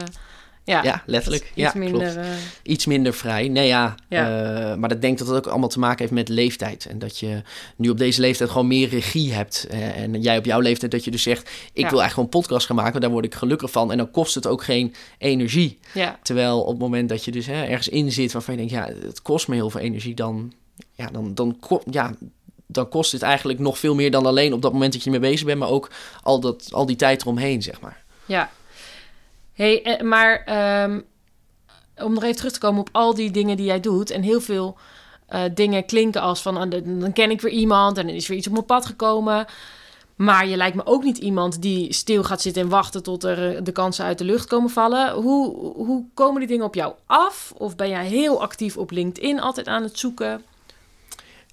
ja, Ja, letterlijk. Iets Ja, minder. klopt. eh, Iets minder vrij. Nee, ja. Ja. eh, maar ik denk dat het ook allemaal te maken heeft met leeftijd. En dat je nu op deze leeftijd gewoon meer regie hebt. Eh, en jij op jouw leeftijd dat je dus zegt... ik wil eigenlijk gewoon een podcast gaan maken. want Daar word ik gelukkig van. En dan kost het ook geen energie. ja, Terwijl op het moment dat je dus hè, ergens in zit waarvan je denkt, ja, het kost me heel veel energie, dan, ja, dan, dan, ja, dan kost het eigenlijk nog veel meer dan alleen op dat moment dat je ermee bezig bent, maar ook al, dat, al die tijd eromheen, zeg maar. ja. Hey, eh, maar ehm, om nog even terug te komen op al die dingen die jij doet en heel veel eh, dingen klinken als van ah, dan ken ik weer iemand en dan is weer iets op mijn pad gekomen. Maar je lijkt me ook niet iemand die stil gaat zitten en wachten tot er eh, de kansen uit de lucht komen vallen. Hoe, hoe komen die dingen op jou af? Of ben jij heel actief op LinkedIn altijd aan het zoeken?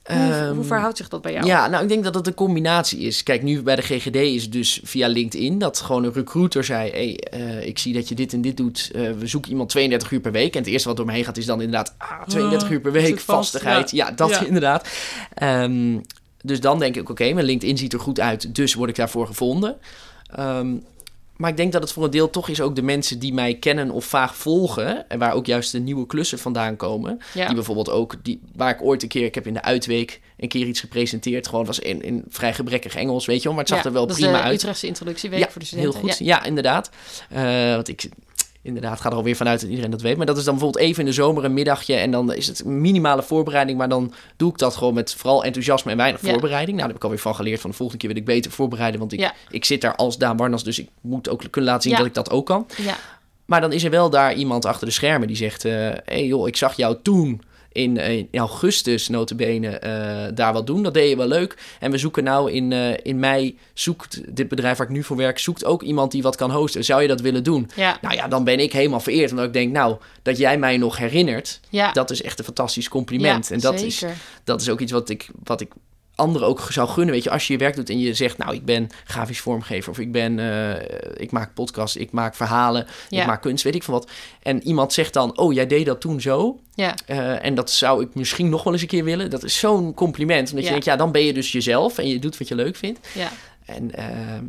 Hoe, Ehm, hoe verhoudt zich dat bij jou? Ja, nou, ik denk dat het een combinatie is. Kijk, nu bij de GGD is het dus via LinkedIn dat gewoon een recruiter zei: hey, eh, ik zie dat je dit en dit doet. Eh, we zoeken iemand 32 uur per week. En het eerste wat door me heen gaat is dan inderdaad ah, 32 Ah, uur per week, vastigheid. Ja, dat Ja. inderdaad. Ehm, dus dan denk ik: oké, mijn LinkedIn ziet er goed uit, dus word ik daarvoor gevonden. Ehm, maar ik denk dat het voor een deel toch is ook de mensen die mij kennen of vaag volgen. En waar ook juist de nieuwe klussen vandaan komen. Ja. Die bijvoorbeeld ook, die, waar ik ooit een keer, ik heb in de uitweek een keer iets gepresenteerd. Gewoon was in, in vrij gebrekkig Engels, weet je wel. Maar het zag Ja, er wel dat is prima de uit. Utrechtse introductieweek Ja, voor de heel studenten. goed. Ja, inderdaad. Eh, want ik inderdaad ga er alweer vanuit dat iedereen dat weet. Maar dat is dan bijvoorbeeld even in de zomer een middagje. En dan is het minimale voorbereiding. Maar dan doe ik dat gewoon met vooral enthousiasme en weinig Ja. voorbereiding. Nou, daar heb ik alweer van geleerd. Van de volgende keer wil ik beter voorbereiden. Want ik, Ja. ik zit daar als Daan Warnas. Dus ik moet ook kunnen laten zien Ja. dat ik dat ook kan. Ja. Maar dan is er wel daar iemand achter de schermen die zegt... hé hey joh, ik zag jou toen in, eh, in augustus notabene uh, daar wat doen. Dat deed je wel leuk. En we zoeken nou in, uh, in mei, zoekt dit bedrijf waar ik nu voor werk, zoekt ook iemand die wat kan hosten. Zou je dat willen doen? Ja. Nou ja, dan ben ik helemaal vereerd. Omdat ik denk, nou, dat jij mij nog herinnert, Ja. dat is echt een fantastisch compliment. Ja, en dat is, dat is ook iets wat ik, wat ik anderen ook zou gunnen. Weet je, als je je werk doet en je zegt, nou, ik ben grafisch vormgever of ik ben, eh, ik maak podcasts, ik maak verhalen, Ja. ik maak kunst, weet ik van wat. En iemand zegt dan, oh, jij deed dat toen zo. Ja. eh, en dat zou ik misschien nog wel eens een keer willen. Dat is zo'n compliment. Omdat Ja. je denkt, ja, dan ben je dus jezelf en je doet wat je leuk vindt. Ja. En ehm,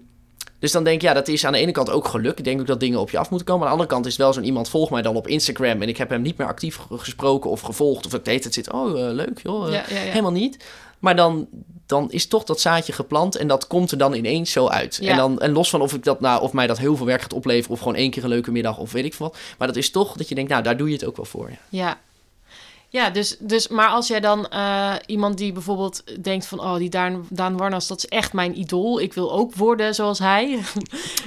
dus dan denk ik, ja, dat is aan de ene kant ook geluk. Ik denk ook dat dingen op je af moeten komen. Aan de andere kant is het wel zo'n iemand volgt mij dan op Instagram en ik heb hem niet meer actief ge- gesproken of gevolgd. Of ik deed het zit, oh, eh, leuk joh. eh, Ja, ja, ja. Helemaal niet. Maar dan, dan is toch dat zaadje geplant en dat komt er dan ineens zo uit. Ja. En, dan, en los van of, ik dat, nou, of mij dat heel veel werk gaat opleveren of gewoon één keer een leuke middag of weet ik veel wat. Maar dat is toch dat je denkt, nou, daar doe je het ook wel voor. Ja. Ja. Ja, dus, dus, maar als jij dan eh, iemand die bijvoorbeeld denkt van... oh, die Daan, Daan Warnas, dat is echt mijn idool. Ik wil ook worden zoals hij.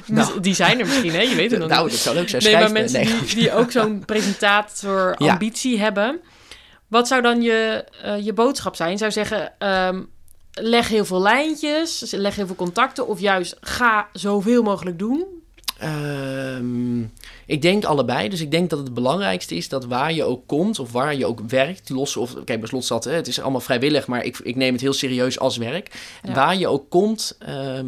Nou. die zijn er misschien, hè? Je weet het nog nou, dat zou leuk zijn. Nee, maar mensen nee. die, die ook zo'n presentator Ja. ambitie hebben. Wat zou dan je, eh, je boodschap zijn? Zou zeggen, ehm, leg heel veel lijntjes, leg heel veel contacten... of juist ga zoveel mogelijk doen? Ehm, ik denk allebei. Dus ik denk dat het belangrijkste is dat waar je ook komt of waar je ook werkt, los of kijk, bij slot zat, hè, het is allemaal vrijwillig, maar ik, ik neem het heel serieus als werk. Ja. Waar je ook komt, ehm,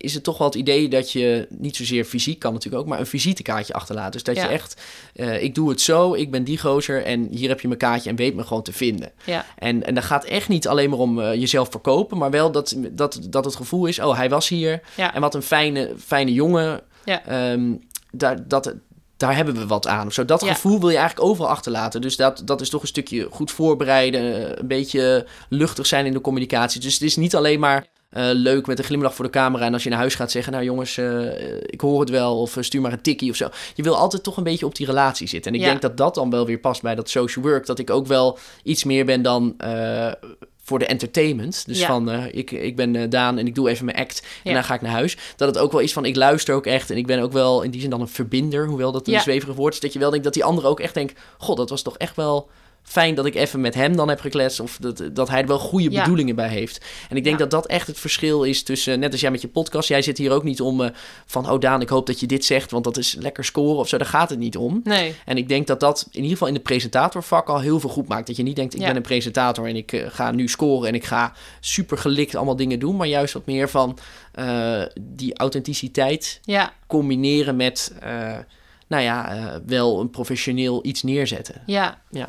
is het toch wel het idee dat je niet zozeer fysiek kan natuurlijk ook, maar een visitekaartje achterlaat. Dus dat Ja. je echt, eh, ik doe het zo, ik ben die gozer en hier heb je mijn kaartje en weet me gewoon te vinden. Ja, En, en dat gaat echt niet alleen maar om eh, jezelf verkopen, maar wel dat, dat, dat het gevoel is, oh, hij was hier ja, en wat een fijne, fijne jongen. Ja. Ehm, daar, dat, daar hebben we wat aan. Of zo. Dat Ja. gevoel wil je eigenlijk overal achterlaten. Dus dat, dat is toch een stukje goed voorbereiden. Een beetje luchtig zijn in de communicatie. Dus het is niet alleen maar eh, leuk met een glimlach voor de camera. En als je naar huis gaat zeggen, nou jongens, eh, ik hoor het wel. Of eh, stuur maar een tikkie of zo. Je wil altijd toch een beetje op die relatie zitten. En ik Ja. denk dat dat dan wel weer past bij dat social work. Dat ik ook wel iets meer ben dan... voor de entertainment. Dus Ja. van, ik, ik ben Daan en ik doe even mijn act. En Ja. dan ga ik naar huis. Dat het ook wel is van, ik luister ook echt. En ik ben ook wel in die zin dan een verbinder. Hoewel dat een Ja. zweverig woord is. Dat je wel denkt dat die andere ook echt denkt... God, dat was toch echt wel fijn dat ik even met hem dan heb gekletst. Of dat, dat hij er wel goede Ja. bedoelingen bij heeft. En ik denk Ja. dat dat echt het verschil is tussen... Net als jij met je podcast. Jij zit hier ook niet om eh, van... Oh Daan, ik hoop dat je dit zegt. Want dat is lekker scoren of zo. Daar gaat het niet om. nee. En ik denk dat dat in ieder geval in de presentatorvak al heel veel goed maakt. Dat je niet denkt, ik Ja. ben een presentator en ik eh, ga nu scoren en ik ga super gelikt allemaal dingen doen. Maar juist wat meer van eh, die authenticiteit combineren met, nou ja, wel een professioneel iets neerzetten. ja. Ja.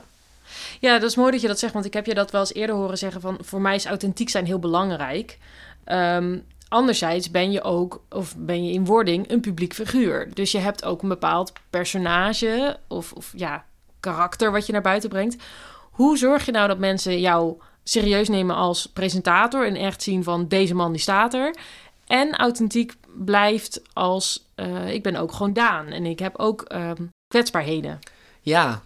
Ja, dat is mooi dat je dat zegt, want ik heb je dat wel eens eerder horen zeggen van... voor mij is authentiek zijn heel belangrijk. Ehm, anderzijds ben je ook, of ben je in wording, een publiek figuur. Dus je hebt ook een bepaald personage of, of ja, karakter wat je naar buiten brengt. Hoe zorg je nou dat mensen jou serieus nemen als presentator... en echt zien van deze man die staat er... en authentiek blijft als eh, ik ben ook gewoon Daan... en ik heb ook ehm, kwetsbaarheden. Ja,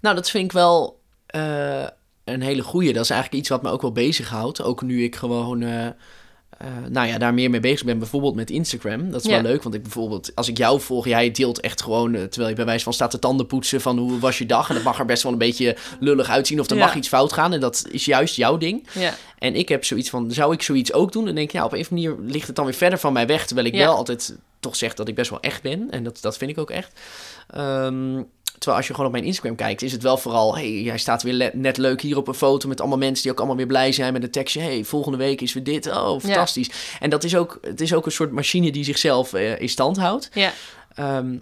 nou dat vind ik wel eh, een hele goeie. Dat is eigenlijk iets wat me ook wel bezighoudt. Ook nu ik gewoon, eh, eh, nou ja, daar meer mee bezig ben. Bijvoorbeeld met Instagram. Dat is Ja. wel leuk, want ik bijvoorbeeld, als ik jou volg, jij deelt echt gewoon, terwijl je bij wijze van staat te tanden poetsen van hoe was je dag. En dat mag er best wel een beetje lullig uitzien of er Ja. mag iets fout gaan. En dat is juist jouw ding. Ja, En ik heb zoiets van, zou ik zoiets ook doen? Dan denk ik, ja, op een of andere manier ligt het dan weer verder van mij weg. Terwijl ik wel altijd toch zeg dat ik best wel echt ben. En dat, dat vind ik ook echt. Ehm, terwijl als je gewoon op mijn Instagram kijkt, is het wel vooral... hey, jij staat weer net leuk hier op een foto met allemaal mensen... die ook allemaal weer blij zijn met een tekstje... hey, volgende week is weer dit. Oh, fantastisch. En dat is ook, het is ook een soort machine die zichzelf eh, in stand houdt. ja. Ehm,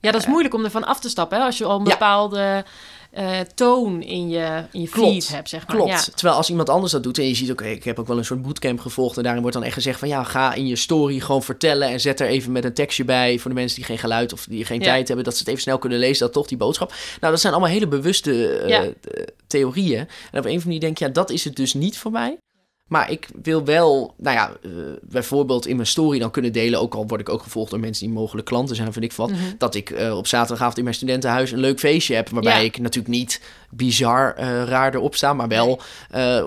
Ja, dat is moeilijk om ervan af te stappen. Hè? Als je al een Ja. Eh, toon in je, in je Klopt. feed hebt, zeg maar. Klopt. Ja. Terwijl als iemand anders dat doet en je ziet ook, ik heb ook wel een soort bootcamp gevolgd en daarin wordt dan echt gezegd van ja, ga in je story gewoon vertellen en zet er even met een tekstje bij voor de mensen die geen geluid of die geen Ja. tijd hebben, dat ze het even snel kunnen lezen, dat toch die boodschap. Nou, dat zijn allemaal hele bewuste eh, Ja. eh, theorieën. En op een of andere manier denk je, ja, dat is het dus niet voor mij. Maar ik wil wel, nou ja, eh, bijvoorbeeld in mijn story dan kunnen delen, ook al word ik ook gevolgd door mensen die mogelijk klanten zijn, vind ik wat, Mhm. dat ik eh, op zaterdagavond in mijn studentenhuis een leuk feestje heb, waarbij Ja. ik natuurlijk niet bizar eh, raar erop sta, maar wel,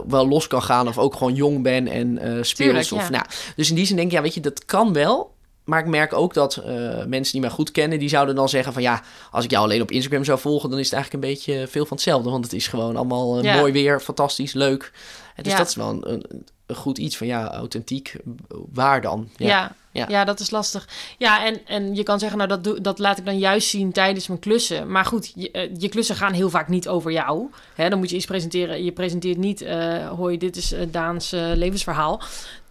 wel los kan gaan of ook gewoon jong ben en speels. Tuurlijk, of, ja. nou, dus in die zin denk ik, ja, weet je, dat kan wel. maar ik merk ook dat mensen die mij goed kennen, die zouden dan zeggen van ja, als ik jou alleen op Instagram zou volgen, dan is het eigenlijk een beetje veel van hetzelfde. Want het is gewoon allemaal Ja. mooi weer, fantastisch, leuk. En dus Ja. dat is wel een, een, een goed iets van ja, authentiek, waar dan? Ja. Ja. Ja. dat is lastig. Ja, en, en je kan zeggen, nou, dat, doe, dat laat ik dan juist zien tijdens mijn klussen. Maar goed, je, eh, je klussen gaan heel vaak niet over jou. Hè, dan moet je iets presenteren. Je presenteert niet, eh hoi, dit is eh, Daans levensverhaal.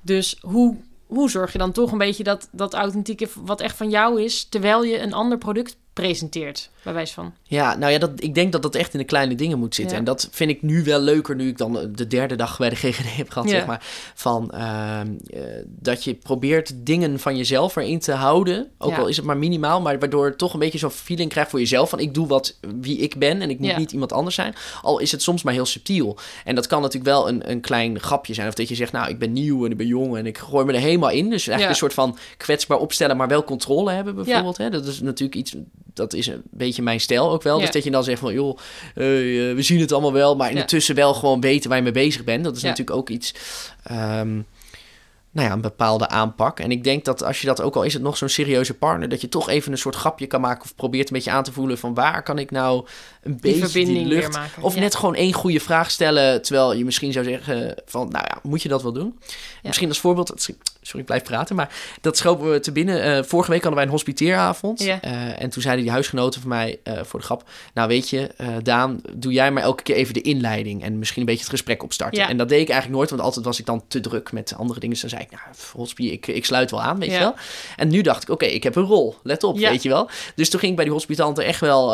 Dus hoe, hoe zorg je dan toch een beetje dat, dat authentieke, wat echt van jou is, terwijl je een ander product presenteert, bij wijze van. Ja, nou ja, dat, ik denk dat dat echt in de kleine dingen moet zitten. Ja. En dat vind ik nu wel leuker, nu ik dan eh, de derde dag bij de GGD heb gehad, Ja. zeg maar. Van ehm, eh, dat je probeert dingen van jezelf erin te houden. Ook Ja. al is het maar minimaal, maar waardoor toch een beetje zo'n feeling krijgt voor jezelf. Van ik doe wat wie ik ben en ik moet niet iemand anders zijn. Al is het soms maar heel subtiel. En dat kan natuurlijk wel een, een klein grapje zijn. Of dat je zegt, nou, ik ben nieuw en ik ben jong en ik gooi me er helemaal in. Dus eigenlijk een soort van kwetsbaar opstellen, maar wel controle hebben bijvoorbeeld. Hè? Dat is natuurlijk iets, dat is een beetje mijn stijl ook wel. Ja. Dus dat je dan zegt van, joh, eh, eh, we zien het allemaal wel, maar intussen wel gewoon weten waar je mee bezig bent. Dat is natuurlijk ook iets, ehm, nou ja, een bepaalde aanpak. En ik denk dat als je dat, ook al is het nog zo'n serieuze partner, dat je toch even een soort grapje kan maken of probeert een beetje aan te voelen van waar kan ik nou een Die beetje verbinding die lucht... maken. Of Ja. net gewoon één goede vraag stellen, terwijl je misschien zou zeggen van, nou ja, moet je dat wel doen? Misschien als voorbeeld, sorry, ik blijf praten, maar dat schopen we te binnen. Eh, vorige week hadden wij een hospiteeravond. Ja. Eh, en toen zeiden die huisgenoten van mij eh, voor de grap, nou weet je, Daan, doe jij maar elke keer even de inleiding en misschien een beetje het gesprek opstarten. Ja. En dat deed ik eigenlijk nooit, want altijd was ik dan te druk met andere dingen. Dus dan zei ik, nou, hospi, ik, ik sluit wel aan, weet je wel. En nu dacht ik, oké, ik heb een rol, let op, weet je wel. Dus toen ging ik bij die hospitanten echt wel,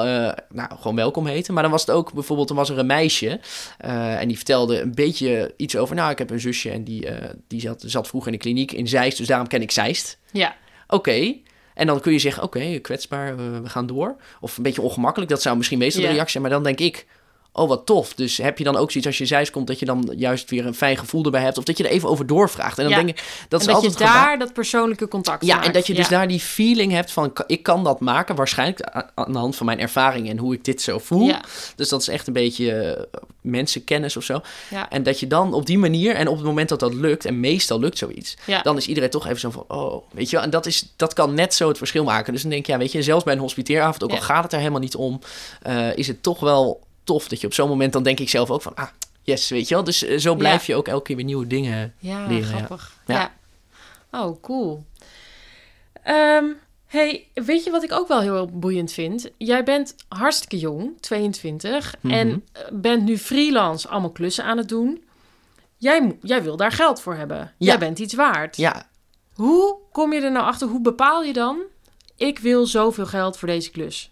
nou, gewoon welkom heten. Maar dan was het ook, bijvoorbeeld, dan was er een meisje en die vertelde een beetje iets over, nou, ik heb een zusje en die, die zat, zat vroeger in de kliniek in Zeist, dus daarom ken ik Zeist. Ja, Oké. En dan kun je zeggen, oké, kwetsbaar, we, gaan door. Of een beetje ongemakkelijk, dat zou misschien meestal Ja. de reactie zijn. Maar dan denk ik, oh wat tof. Dus heb je dan ook zoiets als je zeis komt, dat je dan juist weer een fijn gevoel erbij hebt. Of dat je er even over doorvraagt. En dan Ja. denk ik, dat en is dat je altijd daar dat persoonlijke contact ja, maakt. en dat je dus daar die feeling hebt van, ik kan dat maken, waarschijnlijk aan de hand van mijn ervaring en hoe ik dit zo voel. Ja, Dus dat is echt een beetje eh, mensenkennis of zo. ja, En dat je dan op die manier, en op het moment dat dat lukt, en meestal lukt zoiets, dan is iedereen toch even zo van, oh, weet je wel. En dat, is, dat kan net zo het verschil maken. Dus dan denk je, ja, weet je, zelfs bij een hospiteeravond, ook al gaat het er helemaal niet om, eh, is het toch wel tof dat je op zo'n moment, dan denk ik zelf ook van, ah, yes, weet je wel. Dus eh, zo blijf je ook elke keer weer nieuwe dingen. Ja, leren, ja. grappig. Ja. Oh, cool. Ehm, hey, weet je wat ik ook wel heel boeiend vind? Jij bent hartstikke jong, 22, Mhm. en eh, bent nu freelance allemaal klussen aan het doen. Jij, jij wil daar geld voor hebben. Jij bent iets waard. Ja, Hoe kom je er nou achter? Hoe bepaal je dan? Ik wil zoveel geld voor deze klus.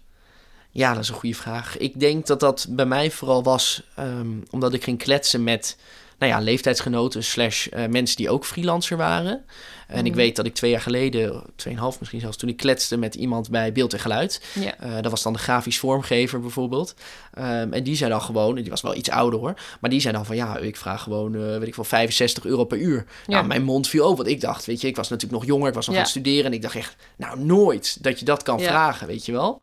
Ja, dat is een goede vraag. Ik denk dat dat bij mij vooral was ehm, omdat ik ging kletsen met nou ja, leeftijdsgenoten slash eh, mensen die ook freelancer waren. En ik Mhm. weet dat ik twee jaar geleden, tweeënhalf misschien zelfs, toen ik kletste met iemand bij Beeld en Geluid. Eh, dat was dan de grafisch vormgever bijvoorbeeld. Ehm, en die zei dan gewoon, en die was wel iets ouder hoor, maar die zei dan van ja, ik vraag gewoon, eh, weet ik wel, 65 euro per uur. Ja. Nou, mijn mond viel open, want ik dacht, weet je, ik was natuurlijk nog jonger, ik was nog aan het studeren en ik dacht echt, nou nooit dat je dat kan vragen, weet je wel.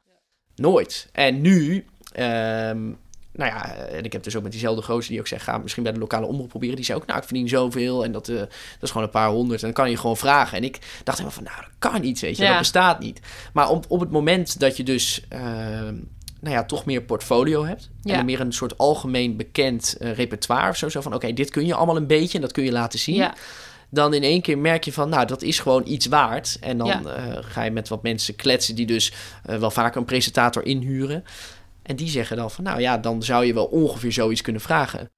Nooit. En nu, ehm, nou ja, en ik heb dus ook met diezelfde gozer die ook zegt, ga misschien bij de lokale omroep proberen. Die zei ook, nou, ik verdien zoveel en dat, eh, dat is gewoon een paar honderd. En dan kan je gewoon vragen. En ik dacht helemaal van, nou, dat kan niet, weet je, Ja. dat bestaat niet. Maar op, op het moment dat je dus, ehm, nou ja, toch meer portfolio hebt. Ja. En meer een soort algemeen bekend eh, repertoire of zo. Zo van, oké, dit kun je allemaal een beetje en dat kun je laten zien. Ja. Dan in één keer merk je van, nou, dat is gewoon iets waard. En dan Ja. eh, ga je met wat mensen kletsen die dus eh, wel vaker een presentator inhuren. En die zeggen dan van, nou ja, dan zou je wel ongeveer zoiets kunnen vragen.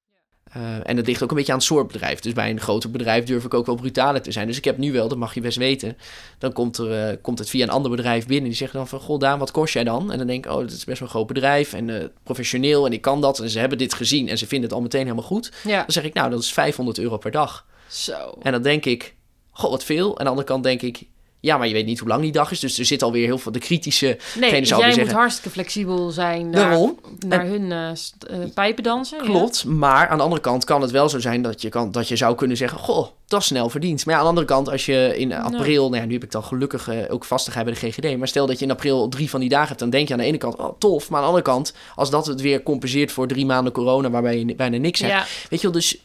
Eh, en dat ligt ook een beetje aan het soort bedrijf. Dus bij een groter bedrijf durf ik ook wel brutaler te zijn. Dus ik heb nu wel, dat mag je best weten. Dan komt, er, komt het via een ander bedrijf binnen. Die zeggen dan van, goh Daan, wat kost jij dan? En dan denk ik, oh, dat is best wel een groot bedrijf. En professioneel en ik kan dat. En ze hebben dit gezien en ze vinden het al meteen helemaal goed. ja. Dan zeg ik, nou, dat is 500 euro per dag. Zo. En dan denk ik, goh, wat veel. En aan de andere kant denk ik, ja, maar je weet niet hoe lang die dag is. Dus er zit alweer heel veel, de kritische... Nee, jij moet zeggen- hartstikke flexibel zijn naar, Daarom. naar hun eh, pijpen dansen. ja. Klopt, maar aan de andere kant kan het wel zo zijn dat je, kan, dat je zou kunnen zeggen... Goh, dat is snel verdiend. Maar ja, aan de andere kant, als je in april... Nou ja, nu heb ik dan gelukkig eh, ook vastigheid bij de GGD. Maar stel dat je in april drie van die dagen hebt... dan denk je aan de ene kant, oh tof. Maar aan de andere kant, als dat het weer compenseert voor drie maanden corona... waarbij je bijna niks hebt. Weet je wel, dus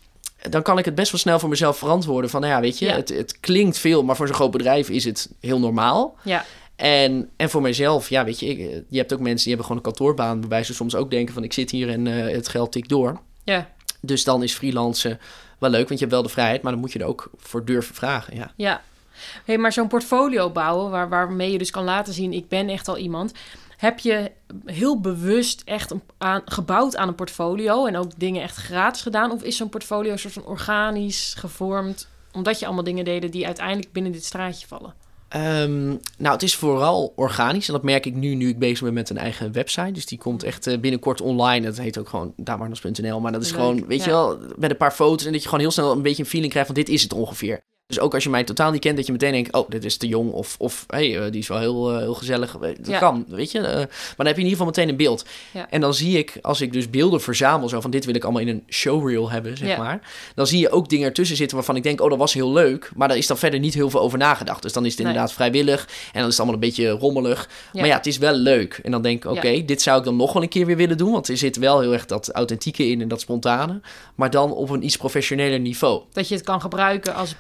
dan kan ik het best wel snel voor mezelf verantwoorden. Van, nou ja, weet je, Ja. het, het klinkt veel, maar voor zo'n groot bedrijf is het heel normaal. Ja, En, en voor mijzelf, ja, weet je, ik, je hebt ook mensen die hebben gewoon een kantoorbaan, waarbij ze soms ook denken van, ik zit hier en eh, het geld tikt door. ja, Dus dan is freelancen wel leuk, want je hebt wel de vrijheid, maar dan moet je er ook voor durven vragen, ja. ja. Hey, maar zo'n portfolio bouwen, waar, waarmee je dus kan laten zien, ik ben echt al iemand. Heb je heel bewust echt een, aan, gebouwd aan een portfolio en ook dingen echt gratis gedaan? Of is zo'n portfolio een soort van organisch gevormd, omdat je allemaal dingen deden die uiteindelijk binnen dit straatje vallen? Ehm, nou, het is vooral organisch. En dat merk ik nu, nu ik bezig ben met een eigen website. Dus die komt echt eh, binnenkort online. Dat heet ook gewoon damarnos.nl. Maar dat is Leuk, gewoon, weet ja. je wel, met een paar foto's. En dat je gewoon heel snel een beetje een feeling krijgt van dit is het ongeveer. Dus ook als je mij totaal niet kent, dat je meteen denkt... oh, dit is te jong of, of hey, eh, die is wel heel, eh, heel gezellig. Dat Ja. kan, weet je. Eh, maar dan heb je in ieder geval meteen een beeld. Ja. En dan zie ik, als ik dus beelden verzamel... zo van dit wil ik allemaal in een showreel hebben, zeg Ja. maar... dan zie je ook dingen ertussen zitten waarvan ik denk... oh, dat was heel leuk. Maar daar is dan verder niet heel veel over nagedacht. Dus dan is het Nee. inderdaad vrijwillig. En dan is het allemaal een beetje rommelig. Maar ja, het is wel leuk. En dan denk ik, oké, dit zou ik dan nog wel een keer weer willen doen. Want er zit wel heel erg dat authentieke in en dat spontane. Maar dan op een iets professioneler niveau. Dat je het kan gebruiken als...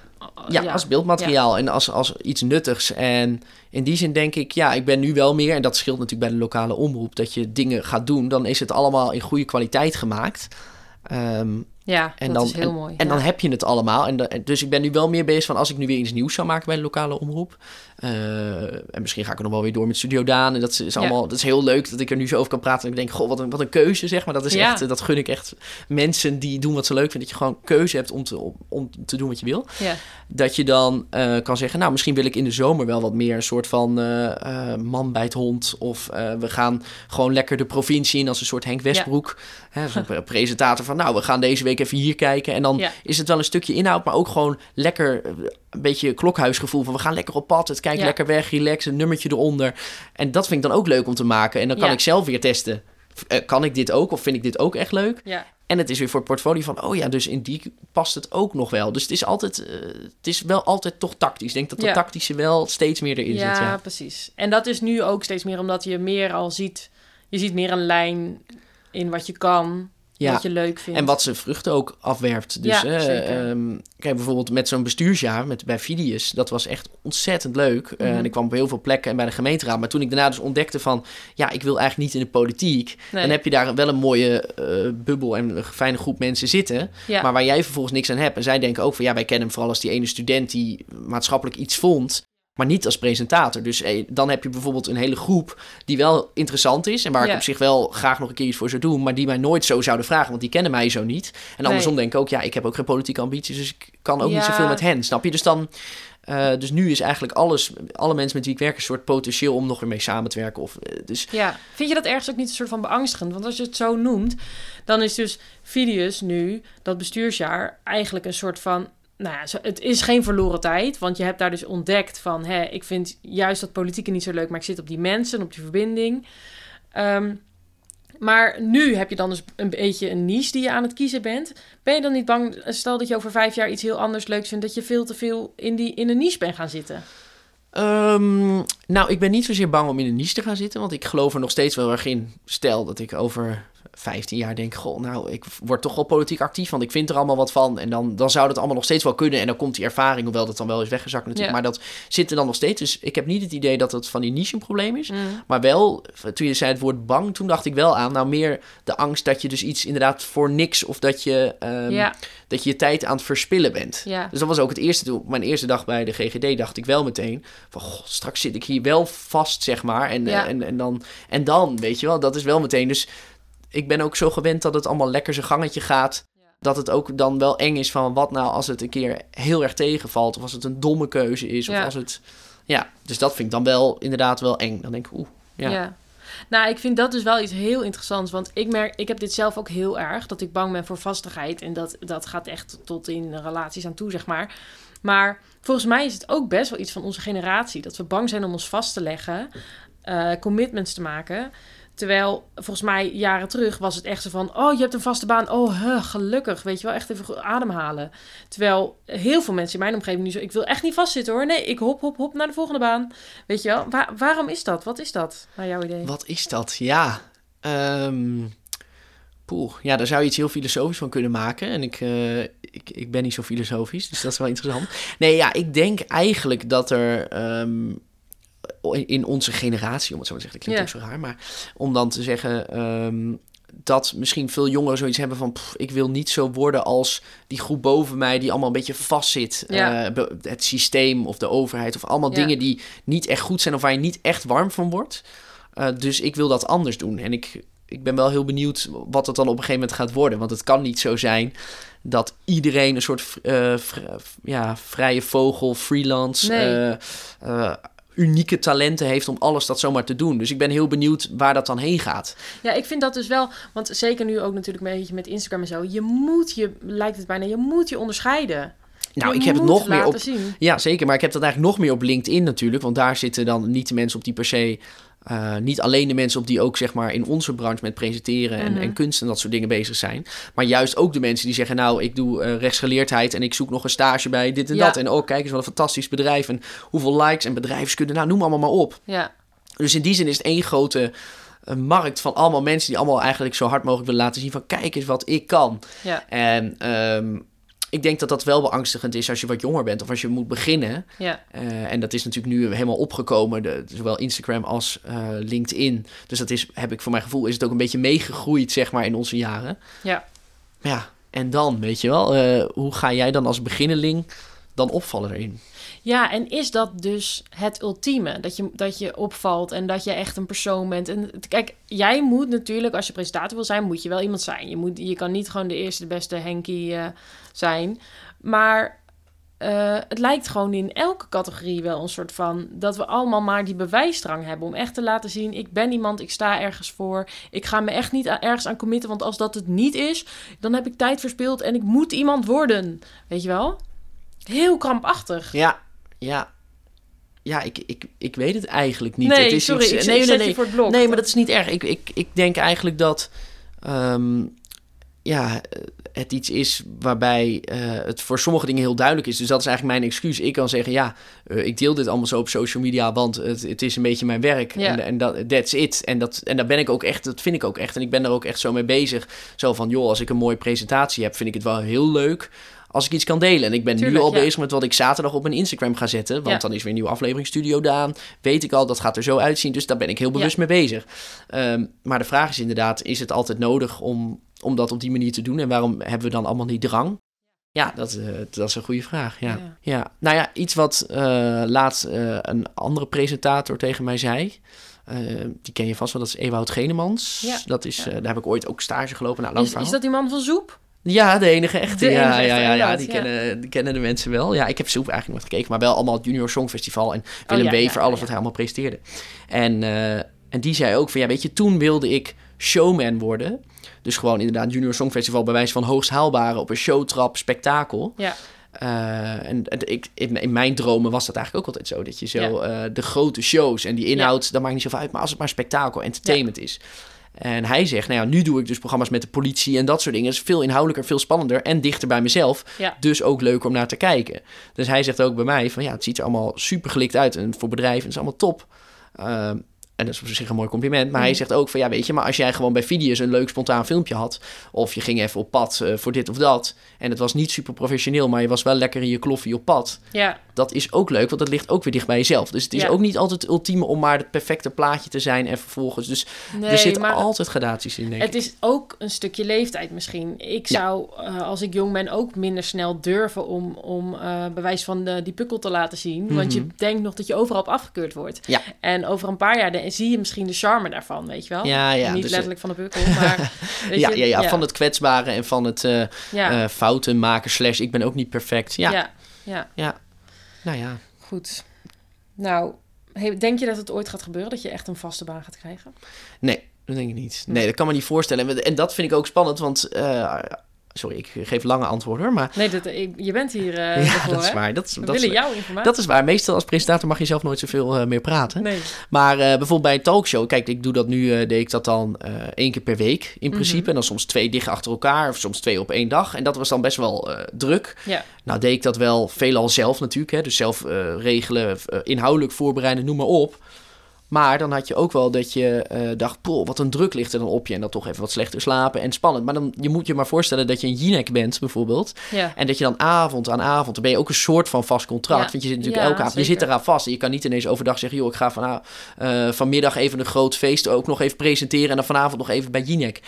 Ja, als beeldmateriaal en als, als iets nuttigs. En in die zin denk ik, ja, ik ben nu wel meer... en dat scheelt natuurlijk bij de lokale omroep... dat je dingen gaat doen. Dan is het allemaal in goede kwaliteit gemaakt. Ehm, Ja, en dat dan, is heel en, mooi. En ja. dan heb je het allemaal. En dus ik ben nu wel meer bezig van als ik nu weer iets nieuws zou maken bij de lokale omroep. eh, en misschien ga ik er nog wel weer door met Studio Daan. En dat is, Ja. allemaal, dat is heel leuk dat ik er nu zo over kan praten. En ik denk, goh, wat een, wat een keuze zeg maar. Dat is Ja. echt, dat gun ik echt mensen die doen wat ze leuk vinden. Dat je gewoon keuze hebt om te, om, om te doen wat je wil. Ja, Dat je dan eh, kan zeggen, nou misschien wil ik in de zomer wel wat meer een soort van eh, man bij het hond. Of we gaan gewoon lekker de provincie in als een soort Henk Westbroek. Hè, zo'n pre- presentator van, nou we gaan deze week even hier kijken. En dan Ja. is het wel een stukje inhoud, maar ook gewoon lekker eh, een beetje klokhuisgevoel van we gaan lekker op pad. Het kijkt Ja. lekker weg, relax, een nummertje eronder. En dat vind ik dan ook leuk om te maken. En dan kan Ja. ik zelf weer testen. Eh, kan ik dit ook of vind ik dit ook echt leuk? ja. En het is weer voor het portfolio van, oh ja, dus in die past het ook nog wel. Dus het is altijd, eh, het is wel altijd toch tactisch. Ik denk dat de Ja. tactische wel steeds meer erin ja, zit. Ja. precies. En dat is nu ook steeds meer omdat je meer al ziet... Je ziet meer een lijn in wat je kan, Ja. wat je leuk vindt. En wat zijn vruchten ook afwerpt. Dus Ja, eh, ehm, kijk, bijvoorbeeld met zo'n bestuursjaar met, bij Fidius. Dat was echt ontzettend leuk. Eh, Mhm. en ik kwam op heel veel plekken en bij de gemeenteraad. Maar toen ik daarna dus ontdekte van... ja, ik wil eigenlijk niet in de politiek. Nee. Dan heb je daar wel een mooie eh, bubbel en een fijne groep mensen zitten. ja. Maar waar jij vervolgens niks aan hebt. En zij denken ook van... ja, wij kennen hem vooral als die ene student... die maatschappelijk iets vond... Maar niet als presentator. Dus eh, dan heb je bijvoorbeeld een hele groep die wel interessant is. En waar Ja. ik op zich wel graag nog een keer iets voor zou doen. Maar die mij nooit zo zouden vragen. Want die kennen mij zo niet. En andersom denk ik ook, ja, ik heb ook geen politieke ambities. Dus ik kan ook niet zoveel met hen. Snap je? Dus dan. eh, dus nu is eigenlijk alles, alle mensen met wie ik werk, een soort potentieel om nog weer mee samen te werken. Of, eh, dus Ja, vind je dat ergens ook niet een soort van beangstigend? Want als je het zo noemt, dan is dus Fidius nu, dat bestuursjaar, eigenlijk een soort van... Nou het is geen verloren tijd, want je hebt daar dus ontdekt van... Hè, ik vind juist dat politieke niet zo leuk, maar ik zit op die mensen, op die verbinding. Ehm, maar nu heb je dan dus een beetje een niche die je aan het kiezen bent. Ben je dan niet bang, stel dat je over vijf jaar iets heel anders leuks vindt... dat je veel te veel in, die, in een niche bent gaan zitten? Ehm, nou, ik ben niet zozeer bang om in een niche te gaan zitten, want ik geloof er nog steeds wel erg in. Stel dat ik over 15 jaar denk, goh, nou, ik word toch wel politiek actief, want ik vind er allemaal wat van. En dan, dan zou dat allemaal nog steeds wel kunnen. En dan komt die ervaring, hoewel dat dan wel is weggezakt natuurlijk. Ja. Maar dat zit er dan nog steeds. Dus ik heb niet het idee dat het van die niche een probleem is. Mm. Maar wel, toen je zei het woord bang, toen dacht ik wel aan, nou meer de angst dat je dus iets inderdaad voor niks, of dat je, ehm, Ja, dat je je tijd aan het verspillen bent. ja. Dus dat was ook het eerste. Toen, mijn eerste dag bij de GGD dacht ik wel meteen van, goh, straks zit ik hier wel vast, zeg maar. En, eh, en, en, dan, en dan, weet je wel, dat is wel meteen. Dus ik ben ook zo gewend dat het allemaal lekker zijn gangetje gaat. Dat het ook dan wel eng is van wat nou als het een keer heel erg tegenvalt. Of als het een domme keuze is. Of als het... Ja, dus dat vind ik dan wel inderdaad wel eng. Dan denk ik, oeh, ja. Ja. Nou, ik vind dat dus wel iets heel interessants. Want ik merk, ik heb dit zelf ook heel erg. Dat ik bang ben voor vastigheid. En dat, dat gaat echt tot in relaties aan toe, zeg maar. Maar volgens mij is het ook best wel iets van onze generatie. Dat we bang zijn om ons vast te leggen. eh, commitments te maken. Terwijl, volgens mij, jaren terug was het echt zo van... Oh, je hebt een vaste baan. Oh, gelukkig. Weet je wel, echt even ademhalen. Terwijl heel veel mensen in mijn omgeving nu zo... Ik wil echt niet vastzitten hoor. Nee, ik hop, hop, hop naar de volgende baan. Weet je wel, Waar- waarom is dat? Wat is dat, naar jouw idee? Wat is dat? Ja. ehm, Poeh, ja, daar zou je iets heel filosofisch van kunnen maken. En ik, eh, ik, ik ben niet zo filosofisch, dus dat is wel interessant. Nee, ja, ik denk eigenlijk dat er ehm, in onze generatie, om het zo te zeggen, dat klinkt ook zo raar, maar om dan te zeggen ehm, dat misschien veel jongeren zoiets hebben van, pff, ik wil niet zo worden als die groep boven mij die allemaal een beetje vastzit. Eh, het systeem of de overheid of allemaal dingen die niet echt goed zijn of waar je niet echt warm van wordt. Eh, dus ik wil dat anders doen. En ik, ik ben wel heel benieuwd wat het dan op een gegeven moment gaat worden. Want het kan niet zo zijn dat iedereen een soort eh, ja, vrije vogel, freelance, Nee. Unieke talenten heeft om alles dat zomaar te doen. Dus ik ben heel benieuwd waar dat dan heen gaat. Ja, ik vind dat dus wel, want zeker nu ook natuurlijk een beetje met Instagram en zo, je moet je, lijkt het bijna, je moet je onderscheiden. Nou, Je ik heb het nog meer op. zien. Ja, zeker. Maar ik heb dat eigenlijk nog meer op LinkedIn natuurlijk. Want daar zitten dan niet de mensen op die per se. Eh, niet alleen de mensen op die ook zeg maar in onze branche met presenteren en, Mhm. en kunst en dat soort dingen bezig zijn. Maar juist ook de mensen die zeggen: Nou, ik doe eh, rechtsgeleerdheid en ik zoek nog een stage bij dit en Ja. dat. En oh, kijk eens wat een fantastisch bedrijf. En hoeveel likes en bedrijfskunde. Nou, noem allemaal maar op. Ja, Dus in die zin is het één grote eh, markt van allemaal mensen die allemaal eigenlijk zo hard mogelijk willen laten zien: van kijk eens wat ik kan. ja, En ehm, ik denk dat dat wel beangstigend is als je wat jonger bent of als je moet beginnen. ja, Eh, en dat is natuurlijk nu helemaal opgekomen, de, zowel Instagram als eh, LinkedIn. Dus dat is, heb ik voor mijn gevoel, is het ook een beetje meegegroeid, zeg maar, in onze jaren. ja. Ja, en dan, weet je wel, eh, hoe ga jij dan als beginneling dan opvallen erin? Ja, en is dat dus het ultieme? Dat je, dat je opvalt en dat je echt een persoon bent. En kijk, jij moet natuurlijk, als je presentator wil zijn, moet je wel iemand zijn. Je, moet, je kan niet gewoon de eerste, de beste Henkie eh, zijn. Maar eh, het lijkt gewoon in elke categorie wel een soort van... dat we allemaal maar die bewijsdrang hebben om echt te laten zien... ik ben iemand, ik sta ergens voor. Ik ga me echt niet ergens aan committen, want als dat het niet is... dan heb ik tijd verspild en ik moet iemand worden. Weet je wel? Heel krampachtig. Ja, ja. Ja, ik, ik, ik weet het eigenlijk niet. Nee, het is sorry, iets- ik, nee, ik nee, nee. voor het blok. Nee, maar dat is niet erg. Ik, ik, ik denk eigenlijk dat ehm, ja, het iets is waarbij eh, het voor sommige dingen heel duidelijk is. Dus dat is eigenlijk mijn excuus. Ik kan zeggen, ja, eh, ik deel dit allemaal zo op social media, want het, het is een beetje mijn werk. Ja. En, en dat, that's it. En, dat, en daar ben ik ook echt, dat vind ik ook echt. En ik ben daar ook echt zo mee bezig. Zo van, joh, als ik een mooie presentatie heb, vind ik het wel heel leuk als ik iets kan delen. En ik ben nu al ja. bezig met wat ik zaterdag op mijn Instagram ga zetten. Want Ja. dan is weer een nieuwe aflevering Studio Daan. Weet ik al, dat gaat er zo uitzien. Dus daar ben ik heel bewust mee bezig. Ehm, maar de vraag is inderdaad, is het altijd nodig om, om dat op die manier te doen? En waarom hebben we dan allemaal die drang? Ja, dat, eh, dat is een goede vraag. Ja. Ja. Ja. Nou ja, iets wat eh, laatst eh, een andere presentator tegen mij zei. Die ken je vast wel, dat is Ewout Genemans. Ja. Dat is, daar heb ik ooit ook stage gelopen. Nou, lang Is, verhaal. is dat die man van Zoep? Ja, de enige echte. De ja, enige ja, echte, ja, die, ja. Kennen, die kennen de mensen wel. Ja, ik heb Soep eigenlijk nooit gekeken, maar wel allemaal het Junior Songfestival en Willem Oh, Wever, alles wat hij allemaal presenteerde. En, eh, en die zei ook van, ja, weet je, toen wilde ik showman worden. Dus gewoon inderdaad Junior Songfestival bij wijze van hoogst haalbare op een showtrap spektakel. Ja. Eh, en en ik, in, in mijn dromen was dat eigenlijk ook altijd zo. Dat je zo eh, de grote shows en die inhoud, dat maakt niet zoveel uit. Maar als het maar spektakel, entertainment is. En hij zegt, nou ja, nu doe ik dus programma's met de politie en dat soort dingen. Dat is veel inhoudelijker, veel spannender en dichter bij mezelf. Ja. Dus ook leuker om naar te kijken. Dus hij zegt ook bij mij van, ja, het ziet er allemaal super gelikt uit. En voor bedrijven is het allemaal top. Ehm, en dat is op zich een mooi compliment. Maar hij Mhm. zegt ook van, ja, weet je, maar als jij gewoon bij Video's een leuk spontaan filmpje had. Of je ging even op pad eh, voor dit of dat. En het was niet super professioneel, maar je was wel lekker in je kloffie op pad. Ja, Dat is ook leuk, want dat ligt ook weer dicht bij jezelf. Dus het is Ja. ook niet altijd het ultieme om maar het perfecte plaatje te zijn en vervolgens. Dus nee, er zitten altijd gradaties in, denk het ik. is ook een stukje leeftijd misschien. Ik Ja. zou, eh, als ik jong ben, ook minder snel durven om, om eh, bewijs van de, die pukkel te laten zien. Want je Mhm. denkt nog dat je overal op afgekeurd wordt. Ja. En over een paar jaar de- zie je misschien de charme daarvan, weet je wel? Ja, ja. Niet dus, letterlijk van de pukkel, maar... ja, je, ja, ja, van het kwetsbare en van het eh, eh, fouten maken slash ik ben ook niet perfect. Ja, ja, ja, nou ja. goed. Nou, denk je dat het ooit gaat gebeuren dat je echt een vaste baan gaat krijgen? Nee, dat denk ik niet. Nee, dat kan me niet voorstellen. En- En dat vind ik ook spannend, want... eh, sorry, ik geef lange antwoorden hoor, maar... Nee, dat, je bent hier eh ja, ervoor, dat is waar. Dat is, We dat, is, willen jouw informatie. dat is waar. Meestal als presentator mag je zelf nooit zoveel eh, meer praten. Nee. Maar eh, bijvoorbeeld bij een talkshow, kijk, ik doe dat nu, deed ik dat dan één keer per week in principe. Mhm. En dan soms twee dicht achter elkaar, of soms twee op één dag. En dat was dan best wel druk. Ja. Nou deed ik dat wel veelal zelf natuurlijk, hè. Dus zelf regelen, inhoudelijk voorbereiden, noem maar op. Maar dan had je ook wel dat je eh, dacht, poh, wat een druk ligt er dan op je. En dat toch even wat slechter slapen en spannend. Maar dan je moet je maar voorstellen dat je een Jinek bent bijvoorbeeld. Ja. En dat je dan avond aan avond, dan ben je ook een soort van vast contract. Ja. Want je zit natuurlijk Ja, elke avond, je zit eraan vast. En je kan niet ineens overdag zeggen, joh, ik ga van, eh, vanmiddag even een groot feest ook nog even presenteren. En dan vanavond nog even bij Jinek.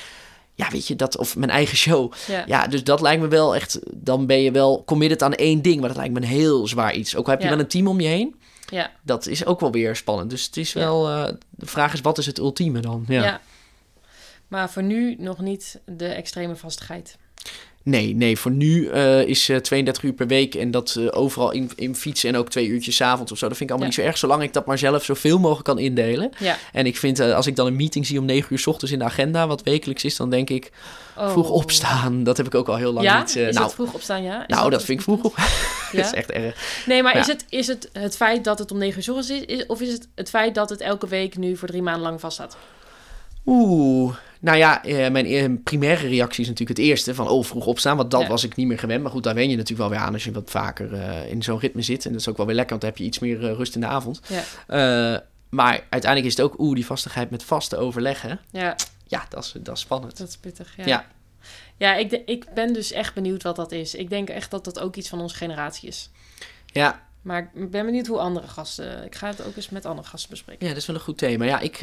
Ja, weet je, dat, of mijn eigen show. Ja. Ja, dus dat lijkt me wel echt, dan ben je wel committed aan één ding. Maar dat lijkt me een heel zwaar iets. Ook al heb je Ja. wel een team om je heen. Ja. Dat is ook wel weer spannend. Dus het is wel, eh, de vraag is, wat is het ultieme dan? Ja. Ja. Maar voor nu nog niet de extreme vastigheid. Nee, nee, voor nu eh, is eh 32 uur per week en dat eh, overal in, in fietsen en ook twee uurtjes 's avonds of zo. Dat vind ik allemaal Ja. niet zo erg, zolang ik dat maar zelf zoveel mogelijk kan indelen. Ja. En ik vind, eh, als ik dan een meeting zie om 9 uur s ochtends in de agenda, wat wekelijks is, dan denk ik, Oh. vroeg opstaan. Dat heb ik ook al heel lang ja? niet. eh, is nou, dat vroeg opstaan, ja? Is nou, dat vind ik vroeg op. dat is Ja? echt erg. Nee, maar Ja. is, het, is het het feit dat het om negen uur 's ochtends is, is... Of is het het feit dat het elke week nu voor drie maanden lang vaststaat? Oeh, nou ja, eh, mijn eh, primaire reactie is natuurlijk het eerste van oh, vroeg opstaan, want dat Ja. was ik niet meer gewend. Maar goed, daar wen je natuurlijk wel weer aan als je wat vaker eh, in zo'n ritme zit. En dat is ook wel weer lekker, want dan heb je iets meer rust in de avond. Ja. Maar uiteindelijk is het ook, oeh, die vastigheid met vaste overleggen. Ja, Ja, dat is, dat is spannend. dat is pittig. Ja, Ja. ja. ik, de- ik ben dus echt benieuwd wat dat is. Ik denk echt dat dat ook iets van onze generatie is. Ja, Maar ik ben benieuwd hoe andere gasten... Ik ga het ook eens met andere gasten bespreken. ja, dat is wel een goed thema. Ja, ik,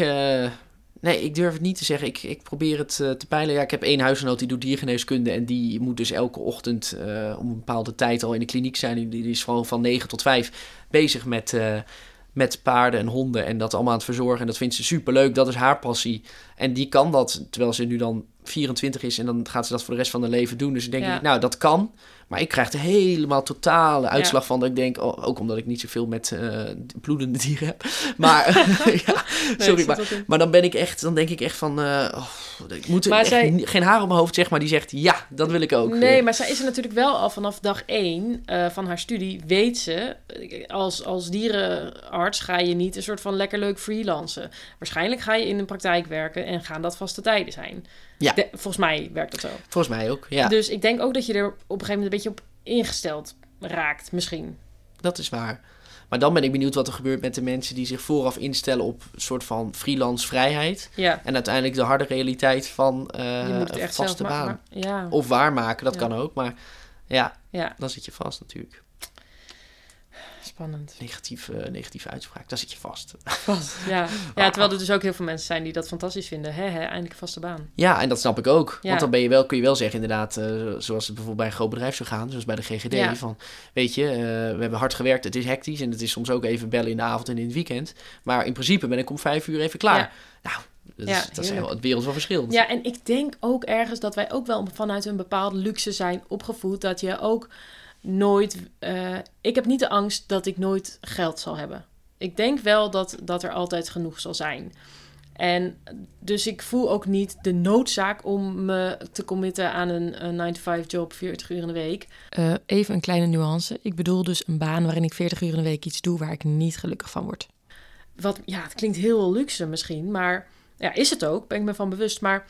nee, ik durf het niet te zeggen. Ik, ik probeer het eh, te peilen. Ja, ik heb één huisgenoot die doet diergeneeskunde en die moet dus elke ochtend eh, om een bepaalde tijd al in de kliniek zijn. Die, is gewoon van 9 tot 5 bezig met, eh, met paarden en honden en dat allemaal aan het verzorgen. En dat vindt ze superleuk. Dat is haar passie. En die kan dat, terwijl ze nu dan 24 is en dan gaat ze dat voor de rest van haar leven doen. Dus ik denk, Ja. ik, nou, dat kan. Maar ik krijg er helemaal totale uitslag van dat ik denk, oh, ook omdat ik niet zoveel met eh, bloedende dieren heb. Maar, ja, sorry, maar, maar dan ben ik echt, dan denk ik echt van, eh, oh, ik moet er zij- geen haar op mijn hoofd, zeg maar, die zegt, ja, dat wil ik ook. Nee, maar zij is er natuurlijk wel al vanaf dag één eh, van haar studie. Weet ze, als, als dierenarts ga je niet een soort van lekker leuk freelancen. Waarschijnlijk ga je in een praktijk werken en gaan dat vaste tijden zijn. Ja. De- volgens mij werkt dat zo. Volgens mij ook, ja, Dus ik denk ook dat je er op een gegeven moment een beetje op ingesteld raakt, misschien. dat is waar. Maar dan ben ik benieuwd wat er gebeurt met de mensen die zich vooraf instellen op een soort van freelance vrijheid. Ja, En uiteindelijk de harde realiteit van eh, een echt vaste baan. Ja, Of waarmaken, dat Ja. kan ook. Maar ja, dan zit je vast natuurlijk. Spannend. Negatieve, negatieve uitspraak, daar zit je vast. Vast, ja. ja, terwijl er dus ook heel veel mensen zijn die dat fantastisch vinden. Hè, hè, eindelijk een vaste baan. Ja, en dat snap ik ook. Ja. Want dan ben je wel, kun je wel zeggen, inderdaad, eh, zoals het bijvoorbeeld bij een groot bedrijf zou gaan, zoals bij de GGD, Ja. van, weet je, eh, we hebben hard gewerkt, het is hectisch en het is soms ook even bellen in de avond en in het weekend. Maar in principe ben ik om vijf uur even klaar. Nou, dat Ja, is, dat is heel, het wereld van verschil. Ja, en ik denk ook ergens dat wij ook wel vanuit een bepaalde luxe zijn opgevoed. Dat je ook nooit. eh, ik heb niet de angst dat ik nooit geld zal hebben. Ik denk wel dat, dat er altijd genoeg zal zijn. En dus ik voel ook niet de noodzaak om me te committen aan een, een 9-to-5 job, 40 uur in de week. Eh, even een kleine nuance. Ik bedoel dus een baan waarin ik 40 uur in de week iets doe waar ik niet gelukkig van word. Wat, ja, het klinkt heel luxe misschien, maar ja, is het ook, ben ik me van bewust. Maar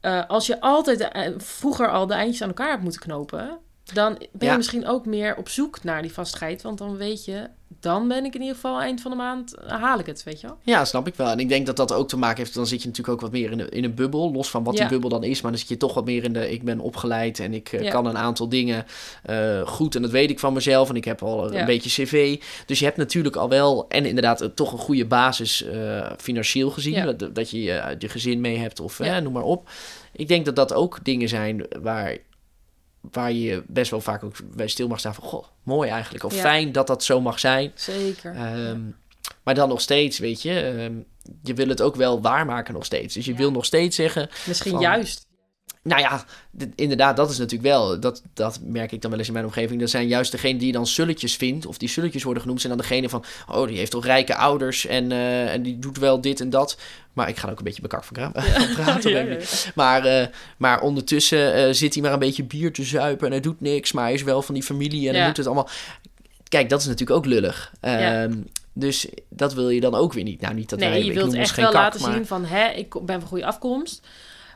eh, als je altijd vroeger al de eindjes aan elkaar hebt moeten knopen, dan ben je Ja. misschien ook meer op zoek naar die vastigheid. Want dan weet je, dan ben ik in ieder geval eind van de maand, eh, haal ik het, weet je wel. Ja, snap ik wel. En ik denk dat dat ook te maken heeft, dan zit je natuurlijk ook wat meer in, de, in een bubbel, los van wat Ja. die bubbel dan is. Maar dan zit je toch wat meer in de, ik ben opgeleid en ik eh, Ja. kan een aantal dingen eh, goed en dat weet ik van mezelf. En ik heb al een Ja. beetje cv. Dus je hebt natuurlijk al wel, en inderdaad toch een goede basis financieel gezien. Dat, dat je je gezin mee hebt of Ja. noem maar op. Ik denk dat dat ook dingen zijn waar, waar je best wel vaak ook bij stil mag staan van, goh, mooi eigenlijk. Of Ja. fijn dat dat zo mag zijn. Zeker. Ehm, Maar dan nog steeds, weet je, ehm, je wil het ook wel waarmaken nog steeds. Dus je Ja. wil nog steeds zeggen, misschien van- juist. Nou ja, inderdaad, dat is natuurlijk wel, dat, dat merk ik dan wel eens in mijn omgeving. Dat zijn juist degenen die dan sulletjes vindt, of die sulletjes worden genoemd, zijn dan degene van, oh, die heeft toch rijke ouders en, eh, en die doet wel dit en dat. Maar ik ga ook een beetje bekak van, praten. Ja, ja. Maar, eh, maar ondertussen eh, zit hij maar een beetje bier te zuipen en hij doet niks, maar hij is wel van die familie en hij moet het allemaal... Kijk, dat is natuurlijk ook lullig. Ehm, Dus dat wil je dan ook weer niet. Nou, niet dat wij, Nee, je wilt ons echt wel kak, laten maar- zien van, hè, ik ben van goede afkomst.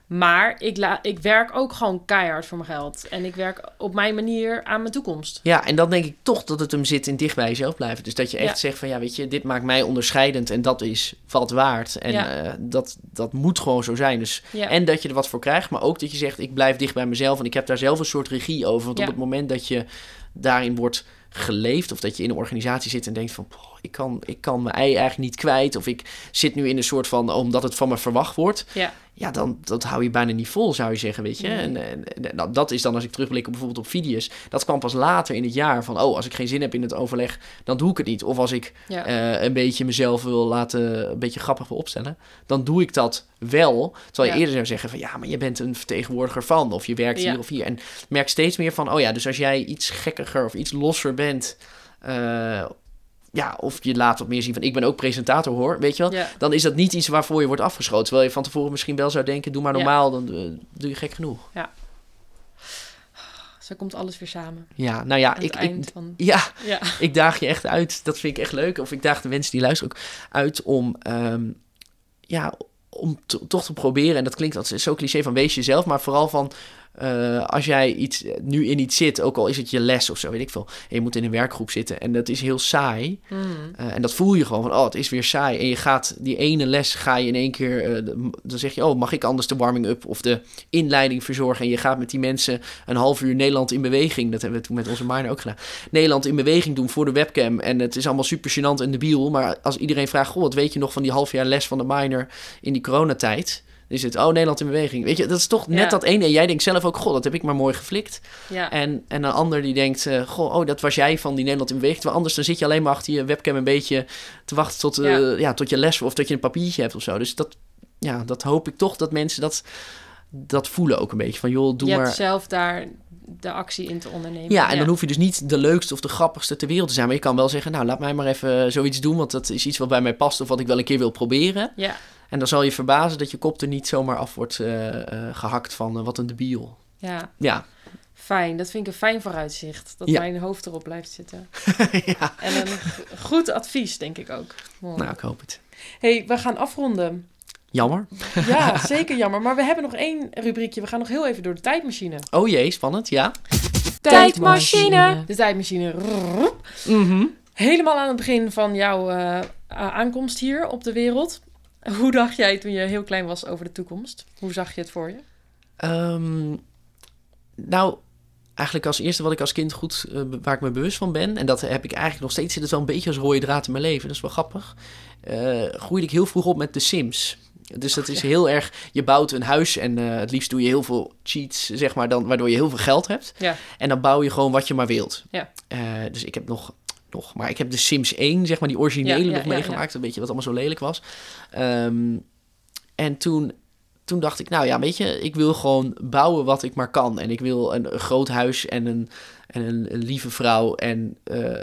Maar ik, la ik werk ook gewoon keihard voor mijn geld. En ik werk op mijn manier aan mijn toekomst. Ja, en dan denk ik toch dat het hem zit in dicht bij jezelf blijven. Dus dat je echt Ja. zegt van ja, weet je, dit maakt mij onderscheidend en dat is wat waard. En Ja. eh, dat, dat moet gewoon zo zijn. Dus, Ja. En dat je er wat voor krijgt, maar ook dat je zegt ik blijf dicht bij mezelf en ik heb daar zelf een soort regie over. Want op het moment dat je daarin wordt geleefd of dat je in een organisatie zit en denkt van "Poh, ik kan, ik kan mijn ei eigenlijk niet kwijt of ik zit nu in een soort van omdat het van me verwacht wordt. Ja. Ja, dan dat hou je bijna niet vol, zou je zeggen, weet je. Nee. En, en, en nou, dat is dan, als ik terugblik op bijvoorbeeld op video's, dat kwam pas later in het jaar van, oh, als ik geen zin heb in het overleg, dan doe ik het niet. Of als ik Ja. eh, een beetje mezelf wil laten, een beetje grappig wil opstellen, dan doe ik dat wel. Terwijl je Ja. eerder zou zeggen van, ja, maar je bent een vertegenwoordiger van, of je werkt Ja. hier of hier. En merk steeds meer van, oh ja, dus als jij iets gekkiger of iets losser bent, eh, ja, of je laat wat meer zien van, ik ben ook presentator hoor, weet je wel ja. dan is dat niet iets waarvoor je wordt afgeschoten. Terwijl je van tevoren misschien wel zou denken, doe maar Ja. normaal, dan eh, doe je gek genoeg. Zo komt alles weer samen. Ja, nou ja, ik, ik, van... ja, Ja. ik daag je echt uit. Dat vind ik echt leuk. Of ik daag de mensen die luisteren ook uit om, ehm, ja, om to- toch te proberen. En dat klinkt als zo cliché van wees jezelf, maar vooral van eh, als jij iets, nu in iets zit, ook al is het je les of zo, weet ik veel. En je moet in een werkgroep zitten en dat is heel saai. Mm. Eh, en dat voel je gewoon van, oh, het is weer saai. En je gaat die ene les, ga je in één keer, eh, dan zeg je, oh, mag ik anders de warming-up of de inleiding verzorgen? En je gaat met die mensen een half uur Nederland in beweging. Dat hebben we toen met onze minor ook gedaan. Nederland in beweging doen voor de webcam. En het is allemaal super gênant en debiel. Maar als iedereen vraagt, goh, wat weet je nog van die half jaar les van de minor in die coronatijd? Is het, oh, Nederland in beweging. Weet je, dat is toch net Ja. dat ene. En jij denkt zelf ook, goh, dat heb ik maar mooi geflikt. Ja. En, en een ander die denkt, eh, goh, oh, dat was jij van die Nederland in beweging. Terwijl anders dan zit je alleen maar achter je webcam een beetje te wachten tot, eh, Ja. ja. tot je les of dat je een papiertje hebt of zo. Dus dat, ja, dat hoop ik toch dat mensen dat, dat voelen ook een beetje. Van joh, doe je maar... hebt zelf daar de actie in te ondernemen. Ja, en dan hoef je dus niet de leukste of de grappigste ter wereld te zijn. Maar je kan wel zeggen, nou, laat mij maar even zoiets doen. Want dat is iets wat bij mij past of wat ik wel een keer wil proberen. Ja, En dan zal je verbazen dat je kop er niet zomaar af wordt eh, eh, gehakt van eh, wat een debiel. ja, Ja, fijn. Dat vind ik een fijn vooruitzicht. Dat Ja. mijn hoofd erop blijft zitten. ja. En een goed advies, denk ik ook. Mooi. nou, ik hoop het. hey, we gaan afronden. Jammer. Ja, zeker jammer. Maar we hebben nog één rubriekje. We gaan nog heel even door de tijdmachine. Oh jee, spannend, ja. Tijdmachine. De tijdmachine. Mhm. Helemaal aan het begin van jouw eh, aankomst hier op de wereld. Hoe dacht jij toen je heel klein was over de toekomst? Hoe zag je het voor je? Ehm, nou, eigenlijk als eerste wat ik als kind goed, eh, waar ik me bewust van ben, en dat heb ik eigenlijk nog steeds, zit het wel een beetje als rode draad in mijn leven, dat is wel grappig, eh, groeide ik heel vroeg op met The Sims. Dus dat is heel erg, je bouwt een huis en eh, het liefst doe je heel veel cheats, zeg maar, dan, waardoor je heel veel geld hebt. Ja. En dan bouw je gewoon wat je maar wilt. Ja. Dus ik heb nog, nog, maar ik heb de Sims 1, zeg maar, die originele Ja, ja, nog ja, meegemaakt. Een beetje wat allemaal zo lelijk was. Ehm, en toen, toen dacht ik, nou ja, weet je, ik wil gewoon bouwen wat ik maar kan. En ik wil een, een groot huis en een, en een, een lieve vrouw en eh,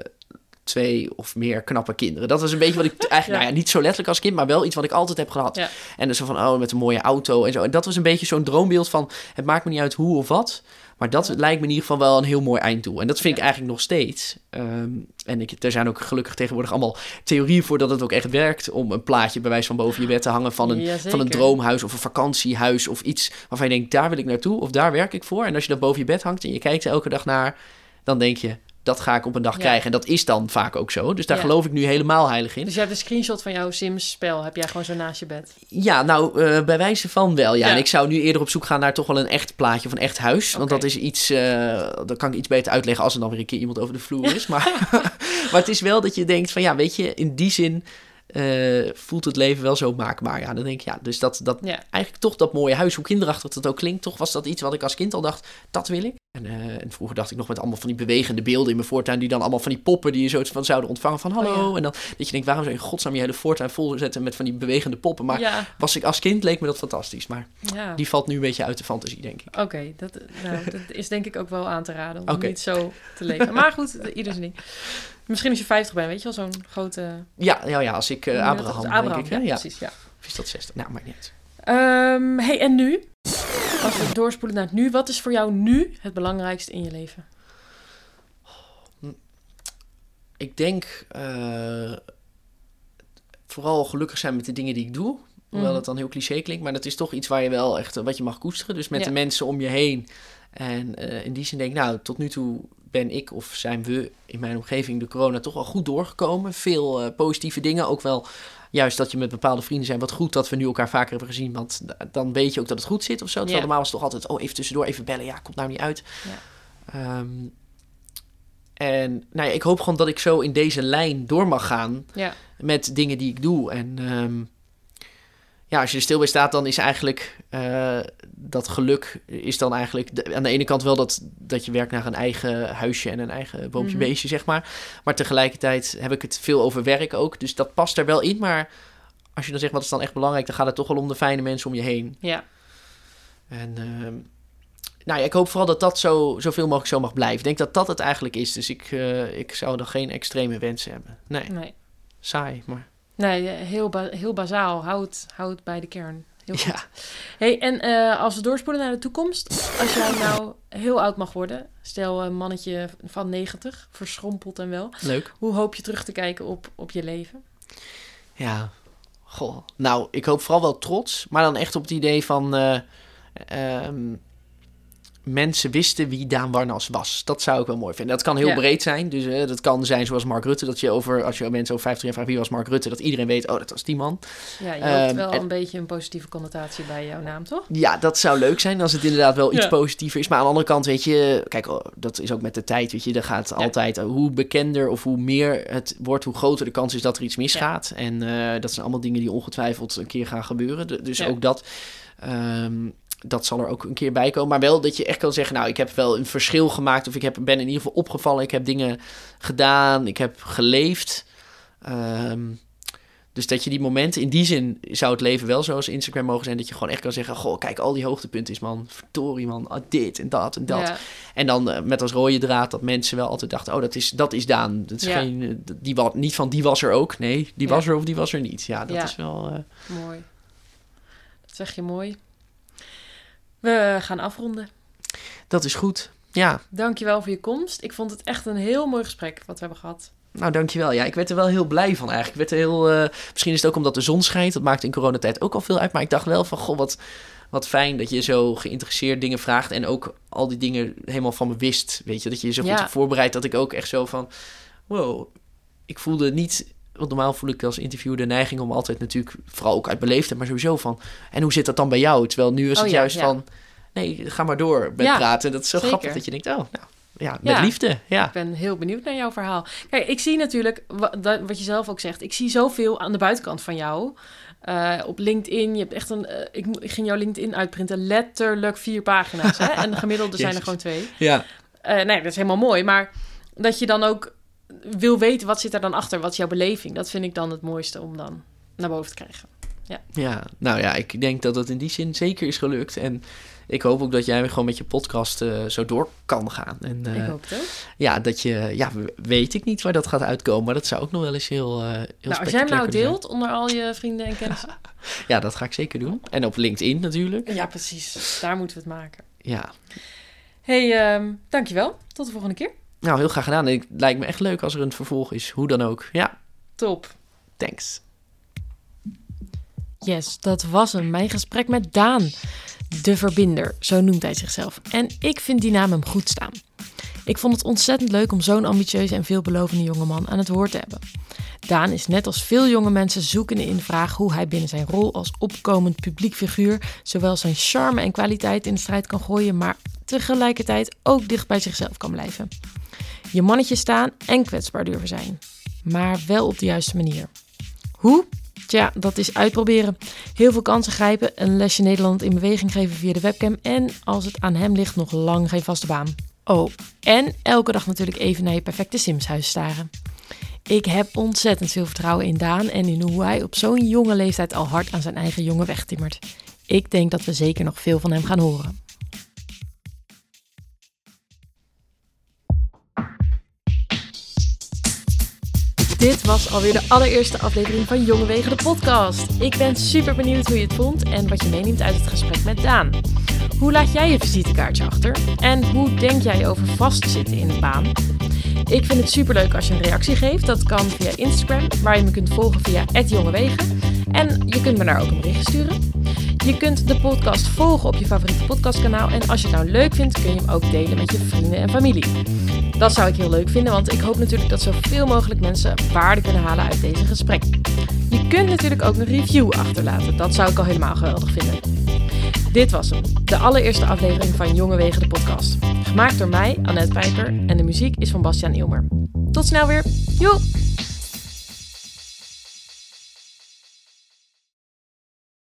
twee of meer knappe kinderen. Dat was een beetje wat ik eigenlijk, Ja. nou ja, niet zo letterlijk als kind, maar wel iets wat ik altijd heb gehad. Ja. En dus zo van, oh, met een mooie auto en zo. En dat was een beetje zo'n droombeeld van, het maakt me niet uit hoe of wat. Maar dat lijkt me in ieder geval wel een heel mooi einddoel. En dat vind ik eigenlijk nog steeds. Ehm, en ik, er zijn ook gelukkig tegenwoordig allemaal theorieën voor dat het ook echt werkt. Om een plaatje bij wijze van boven je bed te hangen van een, Jazeker. van een droomhuis of een vakantiehuis. Of iets waarvan je denkt, daar wil ik naartoe of daar werk ik voor. En als je dat boven je bed hangt en je kijkt er elke dag naar, dan denk je, dat ga ik op een dag Ja. krijgen. En dat is dan vaak ook zo. Dus daar Ja. geloof ik nu helemaal heilig in. Dus je hebt een screenshot van jouw Sims-spel. Heb jij gewoon zo naast je bed? Ja, nou, eh, bij wijze van wel. Ja. Ja. En ik zou nu eerder op zoek gaan naar toch wel een echt plaatje of een echt huis. Want dat is iets, eh dat kan ik iets beter uitleggen als er dan weer een keer iemand over de vloer is. Maar, maar het is wel dat je denkt van ja, weet je, in die zin eh, voelt het leven wel zo maakbaar. Ja, dan denk ik ja, dus dat, dat Ja. eigenlijk toch dat mooie huis, hoe kinderachtig dat ook klinkt, toch was dat iets wat ik als kind al dacht, dat wil ik. En, eh, en vroeger dacht ik nog met allemaal van die bewegende beelden in mijn voortuin, die dan allemaal van die poppen die je zo van zouden ontvangen van hallo. Oh ja. En dan dat je denkt, waarom zou je in godsnaam je hele voortuin vol zetten met van die bewegende poppen? Maar ja, was ik als kind, leek me dat fantastisch. Maar die valt nu een beetje uit de fantasie, denk ik. Oké, dat, nou, dat is denk ik ook wel aan te raden om niet zo te leven. Maar goed, ieder zijn ding. Misschien als je 50 bent, weet je wel, zo'n grote... Ja, ja, ja als ik dat? Abraham, denk ik. hè? ja, precies, ja. Of is dat 60? Nou, maakt niet uit. Ehm, hey, en nu? Als we doorspoelen naar het nu. Wat is voor jou nu het belangrijkste in je leven? Ik denk eh, vooral gelukkig zijn met de dingen die ik doe. Hoewel Mhm. dat dan heel cliché klinkt, maar dat is toch iets waar je wel echt eh, wat je mag koesteren. Dus met Ja. de mensen om je heen. En in die zin denk ik, nou, tot nu toe ben ik of zijn we in mijn omgeving de corona toch wel goed doorgekomen. Veel eh, positieve dingen. Ook wel juist dat je met bepaalde vrienden zijn. Wat goed dat we nu elkaar vaker hebben gezien. Want da- dan weet je ook dat het goed zit of zo. Terwijl Ja. normaal was het toch altijd, oh, even tussendoor, even bellen. Ja, komt nou niet uit. Ja. Ehm, en nou ja, ik hoop gewoon dat ik zo in deze lijn door mag gaan Ja. met dingen die ik doe. En ehm, ja, als je er stil bij staat, dan is eigenlijk eh, dat geluk is dan eigenlijk de- aan de ene kant wel dat, dat je werkt naar een eigen huisje en een eigen boompje Mhm. beestje, zeg maar. Maar tegelijkertijd heb ik het veel over werk ook. Dus dat past er wel in. Maar als je dan zegt wat is dan echt belangrijk, dan gaat het toch wel om de fijne mensen om je heen. Ja. En ehm, nou ja, ik hoop vooral dat dat zo, zoveel mogelijk zo mag blijven. Ik denk dat dat het eigenlijk is. Dus ik, eh, ik zou er geen extreme wensen hebben. Nee, Nee. saai, maar Nee, eh, heel, ba- heel bazaal. Houd, houd bij de kern. Heel goed. ja. Hey, en eh, als we doorspoelen naar de toekomst. Als jij nou heel oud mag worden. Stel een mannetje van 90, verschrompeld en wel. Leuk. Hoe hoop je terug te kijken op, op je leven? Ja, goh. Nou, ik hoop vooral wel trots, maar dan echt op het idee van eh, ehm, mensen wisten wie Daan Warnas was. Dat zou ik wel mooi vinden. Dat kan heel Ja. breed zijn. Dus eh, dat kan zijn zoals Mark Rutte, dat je over, als je mensen over 50 jaar vraagt wie was Mark Rutte, dat iedereen weet, oh, dat was die man. Ja, je hoopt Ehm, wel en- een beetje een positieve connotatie bij jouw naam, toch? Ja, dat zou leuk zijn als het inderdaad wel iets positiever is. Maar aan de andere kant, weet je, kijk, oh, dat is ook met de tijd, weet je, er gaat altijd, eh, hoe bekender of hoe meer het wordt, hoe groter de kans is dat er iets misgaat. En eh, dat zijn allemaal dingen die ongetwijfeld een keer gaan gebeuren. Dus ook dat, ehm, dat zal er ook een keer bij komen. Maar wel dat je echt kan zeggen, nou, ik heb wel een verschil gemaakt of ik heb, ben in ieder geval opgevallen. Ik heb dingen gedaan, ik heb geleefd. Ehm, dus dat je die momenten, in die zin zou het leven wel zoals Instagram mogen zijn, dat je gewoon echt kan zeggen, goh, kijk, al die hoogtepunten is man, verdorie man, ah, dit en dat en dat. Ja, En dan eh, met als rode draad dat mensen wel altijd dachten, oh, dat is, dat is Daan. Dat is Ja. geen, eh, die, wa- niet van die was er ook, nee, die Ja. was er of die was er niet. Ja, dat is wel, eh, mooi. Dat zeg je mooi. We gaan afronden. dat is goed. Ja, Dankjewel voor je komst. Ik vond het echt een heel mooi gesprek wat we hebben gehad. nou dankjewel. Ja, ik werd er wel heel blij van eigenlijk. Ik werd er heel, eh, misschien is het ook omdat de zon schijnt, dat maakt in coronatijd ook al veel uit. Maar ik dacht wel van, goh, wat, wat fijn dat je zo geïnteresseerd dingen vraagt en ook al die dingen helemaal van me wist. Weet je, dat je je zo goed Ja. hebt voorbereid dat ik ook echt zo van, wow, ik voelde niet, want normaal voel ik als interviewer de neiging om altijd natuurlijk, vooral ook uit beleefdheid, maar sowieso van, en hoe zit dat dan bij jou? Terwijl nu is Oh het ja, juist ja. van, nee, ga maar door met Ja, praten. Dat is zo zeker. grappig dat je denkt, oh, nou, ja, met liefde, ja. Ik ben heel benieuwd naar jouw verhaal. Kijk, ik zie natuurlijk, wat je zelf ook zegt, ik zie zoveel aan de buitenkant van jou. Eh, op LinkedIn, je hebt echt een, eh, ik, ik ging jouw LinkedIn uitprinten, letterlijk vier pagina's. hè? En de gemiddelde zijn er gewoon twee. Ja, Eh, nee, dat is helemaal mooi. Maar dat je dan ook wil weten, wat zit er dan achter? Wat is jouw beleving? Dat vind ik dan het mooiste om dan naar boven te krijgen. Ja, nou ja, ik denk dat het in die zin zeker is gelukt. En ik hoop ook dat jij gewoon met je podcast eh, zo door kan gaan. En eh, ik hoop het ook. ja, dat je, ja, weet ik niet waar dat gaat uitkomen, maar dat zou ook nog wel eens heel, eh heel Nou, als jij hem nou deelt onder al je vrienden en kennissen. Ja, dat ga ik zeker doen. En op LinkedIn natuurlijk. ja, precies. Daar moeten we het maken. Ja, hey, ehm, dankjewel. Tot de volgende keer. Nou heel graag gedaan. Het lijkt me echt leuk als er een vervolg is, hoe dan ook. Ja, Top. thanks. Yes, dat was hem. Mijn gesprek met Daan. De verbinder, zo noemt hij zichzelf. En ik vind die naam hem goed staan. Ik vond het ontzettend leuk om zo'n ambitieuze en veelbelovende jongeman aan het woord te hebben. Daan is net als veel jonge mensen zoekende in de vraag hoe hij binnen zijn rol als opkomend publiek figuur zowel zijn charme en kwaliteit in de strijd kan gooien, maar tegelijkertijd ook dicht bij zichzelf kan blijven. Je mannetje staan en kwetsbaar durven zijn. Maar wel op de juiste manier. Hoe? Tja, dat is uitproberen. Heel veel kansen grijpen, een lesje Nederland in beweging geven via de webcam en als het aan hem ligt nog lang geen vaste baan. Oh, en elke dag natuurlijk even naar je perfecte Simshuis staren. Ik heb ontzettend veel vertrouwen in Daan en in hoe hij op zo'n jonge leeftijd al hard aan zijn eigen jongen wegtimmert. Ik denk dat we zeker nog veel van hem gaan horen. Dit was alweer de allereerste aflevering van Jonge Wegen de podcast. Ik ben super benieuwd hoe je het vond en wat je meeneemt uit het gesprek met Daan. Hoe laat jij je visitekaartje achter? En hoe denk jij over vastzitten in een baan? Ik vind het superleuk als je een reactie geeft. Dat kan via Instagram, waar je me kunt volgen via @jongewegen. En je kunt me daar ook een bericht sturen. Je kunt de podcast volgen op je favoriete podcastkanaal. En als je het nou leuk vindt, kun je hem ook delen met je vrienden en familie. Dat zou ik heel leuk vinden, want ik hoop natuurlijk dat zoveel mogelijk mensen waarde kunnen halen uit deze gesprek. Je kunt natuurlijk ook een review achterlaten. Dat zou ik al helemaal geweldig vinden. Dit was hem, de allereerste aflevering van Jonge Wegen de podcast. Gemaakt door mij, Annette Pijper, en de muziek is van Bastiaan Ilmer. Tot snel weer. Joe!